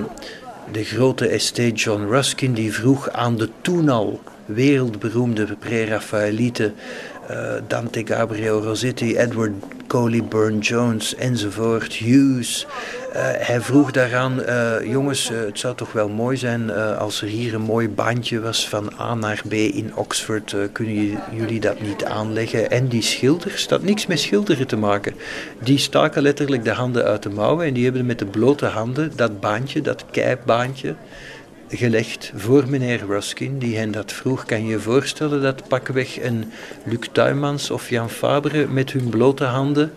de grote estate John Ruskin die vroeg aan de toen al wereldberoemde pre-Raphaëlieten Dante Gabriel Rossetti, Edward Coley, Burne-Jones enzovoort, Hughes. Uh, hij vroeg daaraan, uh, jongens, het zou toch wel mooi zijn als er hier een mooi bandje was van A naar B in Oxford. kunnen jullie dat niet aanleggen? En die schilders, dat niks met schilderen te maken. Die staken letterlijk de handen uit de mouwen en die hebben met de blote handen dat baantje, dat keipbaantje gelegd voor meneer Ruskin, die hen dat vroeg. Kan je je voorstellen dat pakweg een Luc Tuymans of Jan Fabre met hun blote handen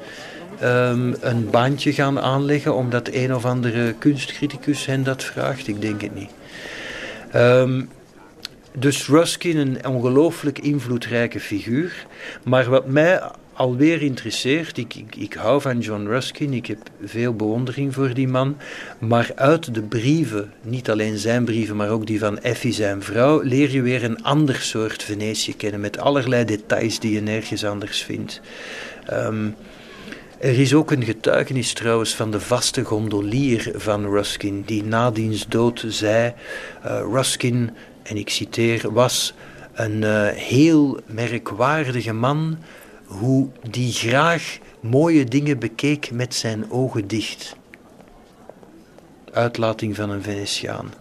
um, een baantje gaan aanleggen omdat een of andere kunstcriticus hen dat vraagt? Ik denk het niet. Um, dus Ruskin, een ongelooflijk invloedrijke figuur. Maar wat mij alweer interesseert. Ik, ik, ik, hou van John Ruskin, ik heb veel bewondering voor die man. Maar uit de brieven, niet alleen zijn brieven, maar ook die van Effie, zijn vrouw, leer je weer een ander soort Venetië kennen. Met allerlei details die je nergens anders vindt. Um, er is ook een getuigenis trouwens van de vaste gondolier van Ruskin, die na diens dood zei: uh, Ruskin, en ik citeer, was een uh, heel merkwaardige man hoe die graag mooie dingen bekeek met zijn ogen dicht. Uitlating van een Venetiaan.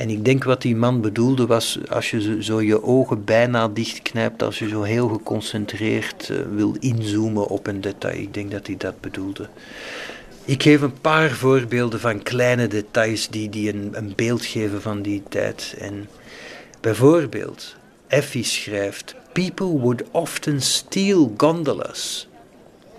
En ik denk wat die man bedoelde was, als je zo je ogen bijna dichtknijpt, als je zo heel geconcentreerd uh, wil inzoomen op een detail. Ik denk dat hij dat bedoelde. Ik geef een paar voorbeelden van kleine details die, die een, een beeld geven van die tijd. En bijvoorbeeld, Effie schrijft: People would often steal gondolas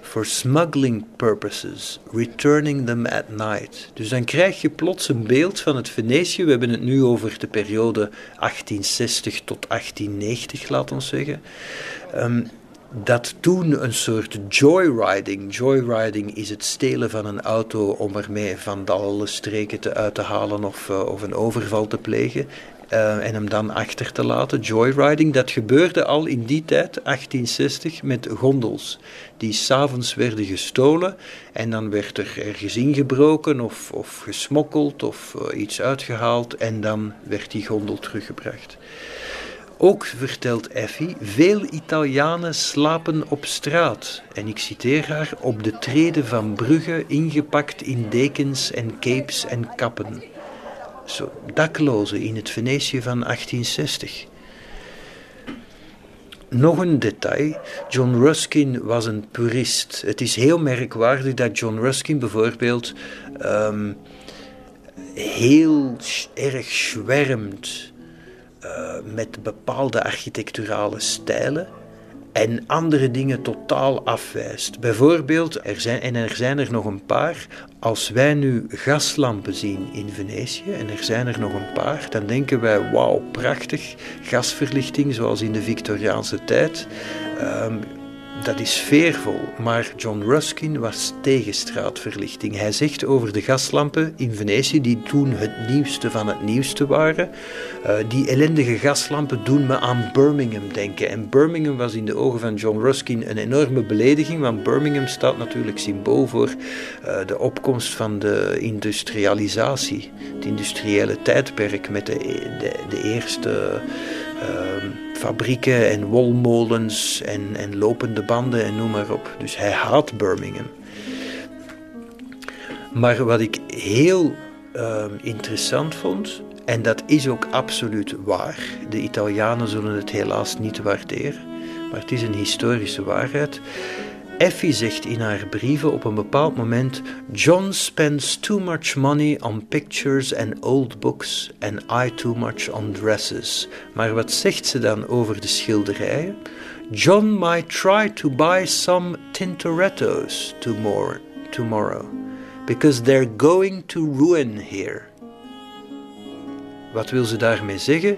for smuggling purposes, returning them at night. Dus dan krijg je plots een beeld van het Venetië. We hebben het nu over de periode 1860 tot 1890, laat ons zeggen. Um, dat toen een soort joyriding. Joyriding is het stelen van een auto om ermee van alle streken te uit te halen of, uh, of een overval te plegen. Uh, en hem dan achter te laten. Joyriding, dat gebeurde al in die tijd, 1860, met gondels. Die s'avonds werden gestolen en dan werd er ergens ingebroken of, of gesmokkeld of uh, iets uitgehaald en dan werd die gondel teruggebracht. Ook vertelt Effie, veel Italianen slapen op straat. En ik citeer haar, op de treden van bruggen ingepakt in dekens en capes en kappen daklozen in het Venetië van 1860. Nog een detail. John Ruskin was een purist. Het is heel merkwaardig dat John Ruskin bijvoorbeeld um, heel erg schwärmt uh, met bepaalde architecturale stijlen en andere dingen totaal afwijst. Bijvoorbeeld, er zijn, en er zijn er nog een paar, als wij nu gaslampen zien in Venetië, en er zijn er nog een paar, dan denken wij, wauw, prachtig, gasverlichting zoals in de Victoriaanse tijd. Um, dat is sfeervol, maar John Ruskin was tegen straatverlichting. Hij zegt over de gaslampen in Venetië, die toen het nieuwste van het nieuwste waren. Uh, die ellendige gaslampen doen me aan Birmingham denken. En Birmingham was in de ogen van John Ruskin een enorme belediging, want Birmingham staat natuurlijk symbool voor uh, de opkomst van de industrialisatie. Het industriële tijdperk met de, de, eerste fabrieken en wolmolens en, en lopende banden en noem maar op. Dus hij haat Birmingham. Maar wat ik heel ehm, interessant vond, en dat is ook absoluut waar, de Italianen zullen het helaas niet waarderen, maar het is een historische waarheid. Effie zegt in haar brieven op een bepaald moment: John spends too much money on pictures and old books, and I too much on dresses. Maar wat zegt ze dan over de schilderijen? John might try to buy some Tintorettos tomorrow, because they're going to ruin here. Wat wil ze daarmee zeggen?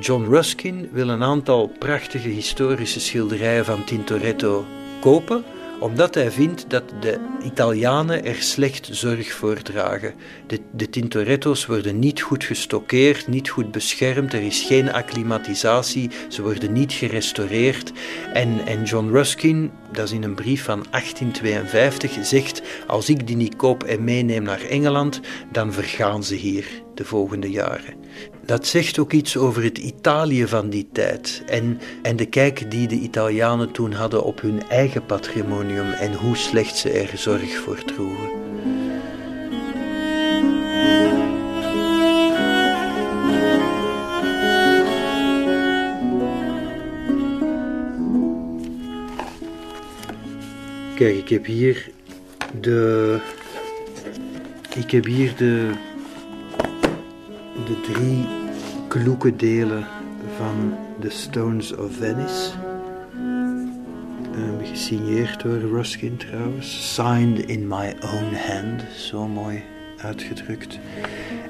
John Ruskin wil een aantal prachtige historische schilderijen van Tintoretto kopen, omdat hij vindt dat de Italianen er slecht zorg voor dragen. De, de Tintoretto's worden niet goed gestockeerd, niet goed beschermd, er is geen acclimatisatie, ze worden niet gerestaureerd. En, en John Ruskin, dat is in een brief van 1852, zegt: Als ik die niet koop en meeneem naar Engeland, dan vergaan ze hier de volgende jaren. Dat zegt ook iets over het Italië van die tijd en, en de kijk die de Italianen toen hadden op hun eigen patrimonium en hoe slecht ze er zorg voor droegen. Kijk, ik heb hier de. Ik heb hier de. De drie kloeke delen van The Stones of Venice. Um, gesigneerd door Ruskin trouwens. Signed in my own hand. Zo mooi uitgedrukt.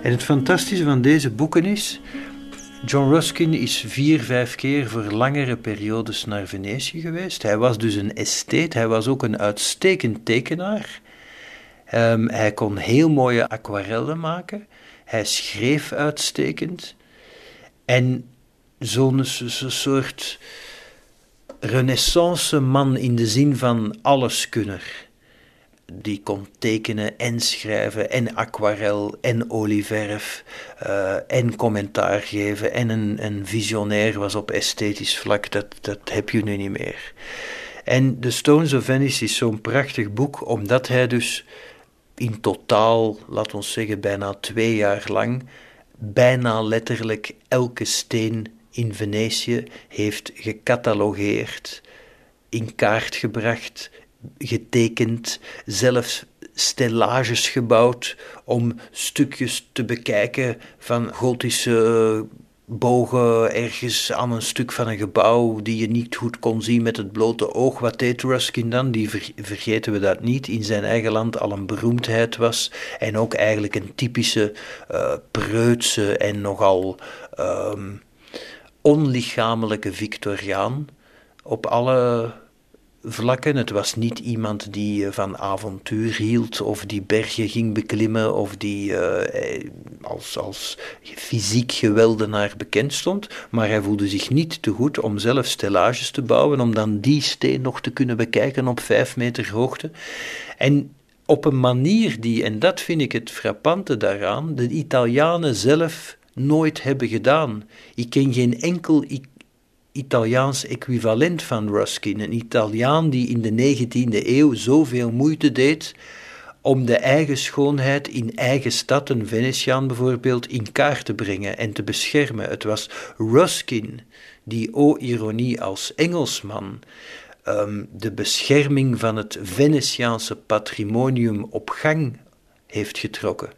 En het fantastische van deze boeken is. John Ruskin is vier, vijf keer voor langere periodes naar Venetië geweest. Hij was dus een estate, hij was ook een uitstekend tekenaar. Um, hij kon heel mooie aquarellen maken. Hij schreef uitstekend. En zo'n zo soort renaissance man in de zin van alleskunner. Die kon tekenen en schrijven en aquarel en olieverf uh, en commentaar geven en een, een visionair was op esthetisch vlak. Dat, dat heb je nu niet meer. En The Stones of Venice is zo'n prachtig boek omdat hij dus in totaal, laat ons zeggen, bijna twee jaar lang bijna letterlijk elke steen in Venetië heeft gecatalogeerd, in kaart gebracht, getekend, zelfs stellages gebouwd om stukjes te bekijken van gotische bogen ergens aan een stuk van een gebouw die je niet goed kon zien met het blote oog. Wat deed Ruskin dan? Die vergeten we dat niet. In zijn eigen land al een beroemdheid was en ook eigenlijk een typische uh, preutse en nogal um, onlichamelijke Victoriaan op alle vlakken. Het was niet iemand die eh, van avontuur hield of die bergen ging beklimmen of die uh, als, als fysiek geweldenaar bekend stond, maar hij voelde zich niet te goed om zelf stellages te bouwen, om dan die steen nog te kunnen bekijken op vijf meter hoogte. En op een manier die, en dat vind ik het frappante daaraan, de Italianen zelf nooit hebben gedaan. Ik ken geen enkel Italiaans equivalent van Ruskin. Een Italiaan die in de 19e eeuw zoveel moeite deed om de eigen schoonheid in eigen stad, een Venetiaan bijvoorbeeld, in kaart te brengen en te beschermen. Het was Ruskin die, o ironie, als Engelsman um, de bescherming van het Venetiaanse patrimonium op gang heeft getrokken.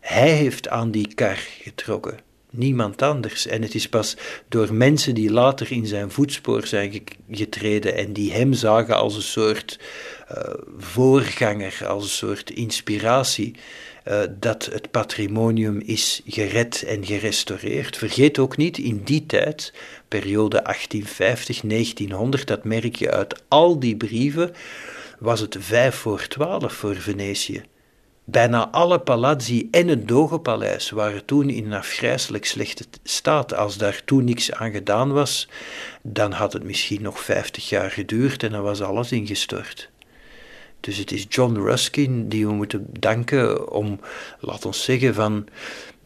Hij heeft aan die kar getrokken niemand anders. En het is pas door mensen die later in zijn voetspoor zijn getreden en die hem zagen als een soort uh, voorganger, als een soort inspiratie, uh, dat het patrimonium is gered en gerestaureerd. Vergeet ook niet, in die tijd, periode 1850-1900, dat merk je uit al die brieven, was het vijf voor twaalf voor Venetië. Bijna alle palazzi en het Dogenpaleis waren toen in een afgrijselijk slechte staat. Als daar toen niks aan gedaan was, dan had het misschien nog vijftig jaar geduurd en dan was alles ingestort. Dus het is John Ruskin die we moeten danken om, laat ons zeggen, van,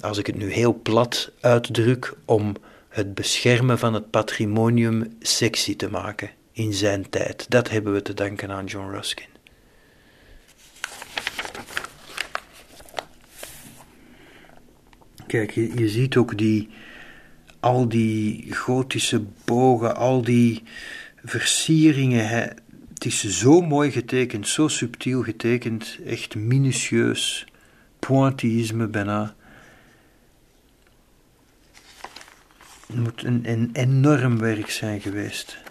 als ik het nu heel plat uitdruk, om het beschermen van het patrimonium sexy te maken in zijn tijd. Dat hebben we te danken aan John Ruskin. Kijk, je, ziet ook die, al die gotische bogen, al die versieringen. Het is zo mooi getekend, zo subtiel getekend, echt minutieus, pointillisme bijna. Het moet een, een enorm werk zijn geweest.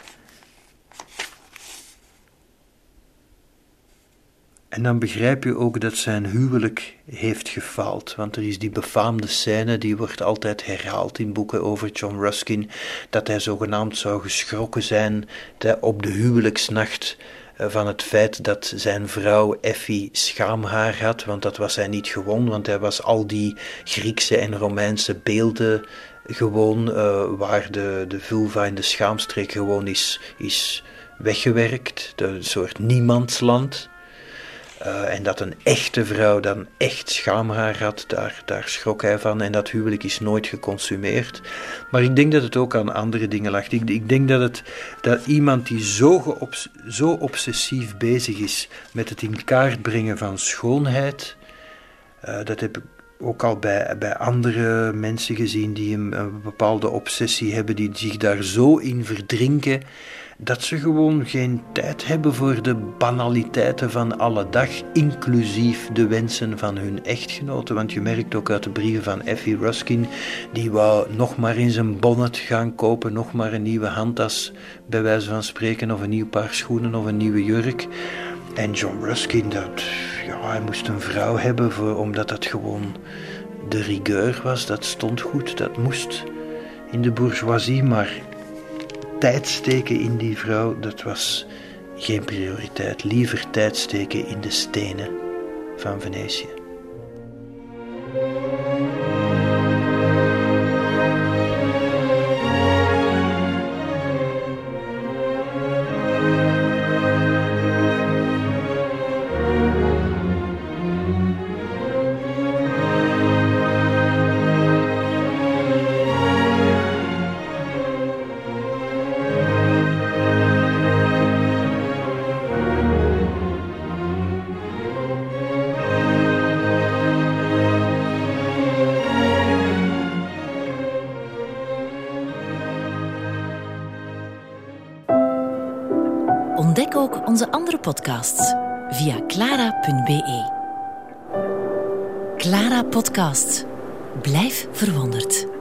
En dan begrijp je ook dat zijn huwelijk heeft gefaald. Want er is die befaamde scène, die wordt altijd herhaald in boeken over John Ruskin, dat hij zogenaamd zou geschrokken zijn op de huwelijksnacht eh, van het feit dat zijn vrouw Effie schaamhaar had, want dat was hij niet gewoon, want hij was al die Griekse en Romeinse beelden gewoon, uh, waar de, de vulva in de schaamstreek gewoon is, is weggewerkt, een soort niemandsland. Uh, en dat een echte vrouw dan echt schaamhaar had, daar, daar schrok hij van. En dat huwelijk is nooit geconsumeerd. Maar ik denk dat het ook aan andere dingen lag. Ik, ik denk dat, het, dat iemand die zo, zo obsessief bezig is met het in kaart brengen van schoonheid. Uh, dat heb ik ook al bij, bij andere mensen gezien die een bepaalde obsessie hebben, die zich daar zo in verdrinken dat ze gewoon geen tijd hebben voor de banaliteiten van alle dag, inclusief de wensen van hun echtgenoten. Want je merkt ook uit de brieven van Effie Ruskin, die wou nog maar in zijn bonnet gaan kopen, nog maar een nieuwe handtas, bij wijze van spreken, of een nieuw paar schoenen of een nieuwe jurk. En John Ruskin, dat, ja, hij moest een vrouw hebben, voor, omdat dat gewoon de rigueur was, dat stond goed, dat moest in de bourgeoisie, maar tijd steken in die vrouw, dat was geen prioriteit. Liever tijd steken in de stenen van Venetië. Blijf verwonderd.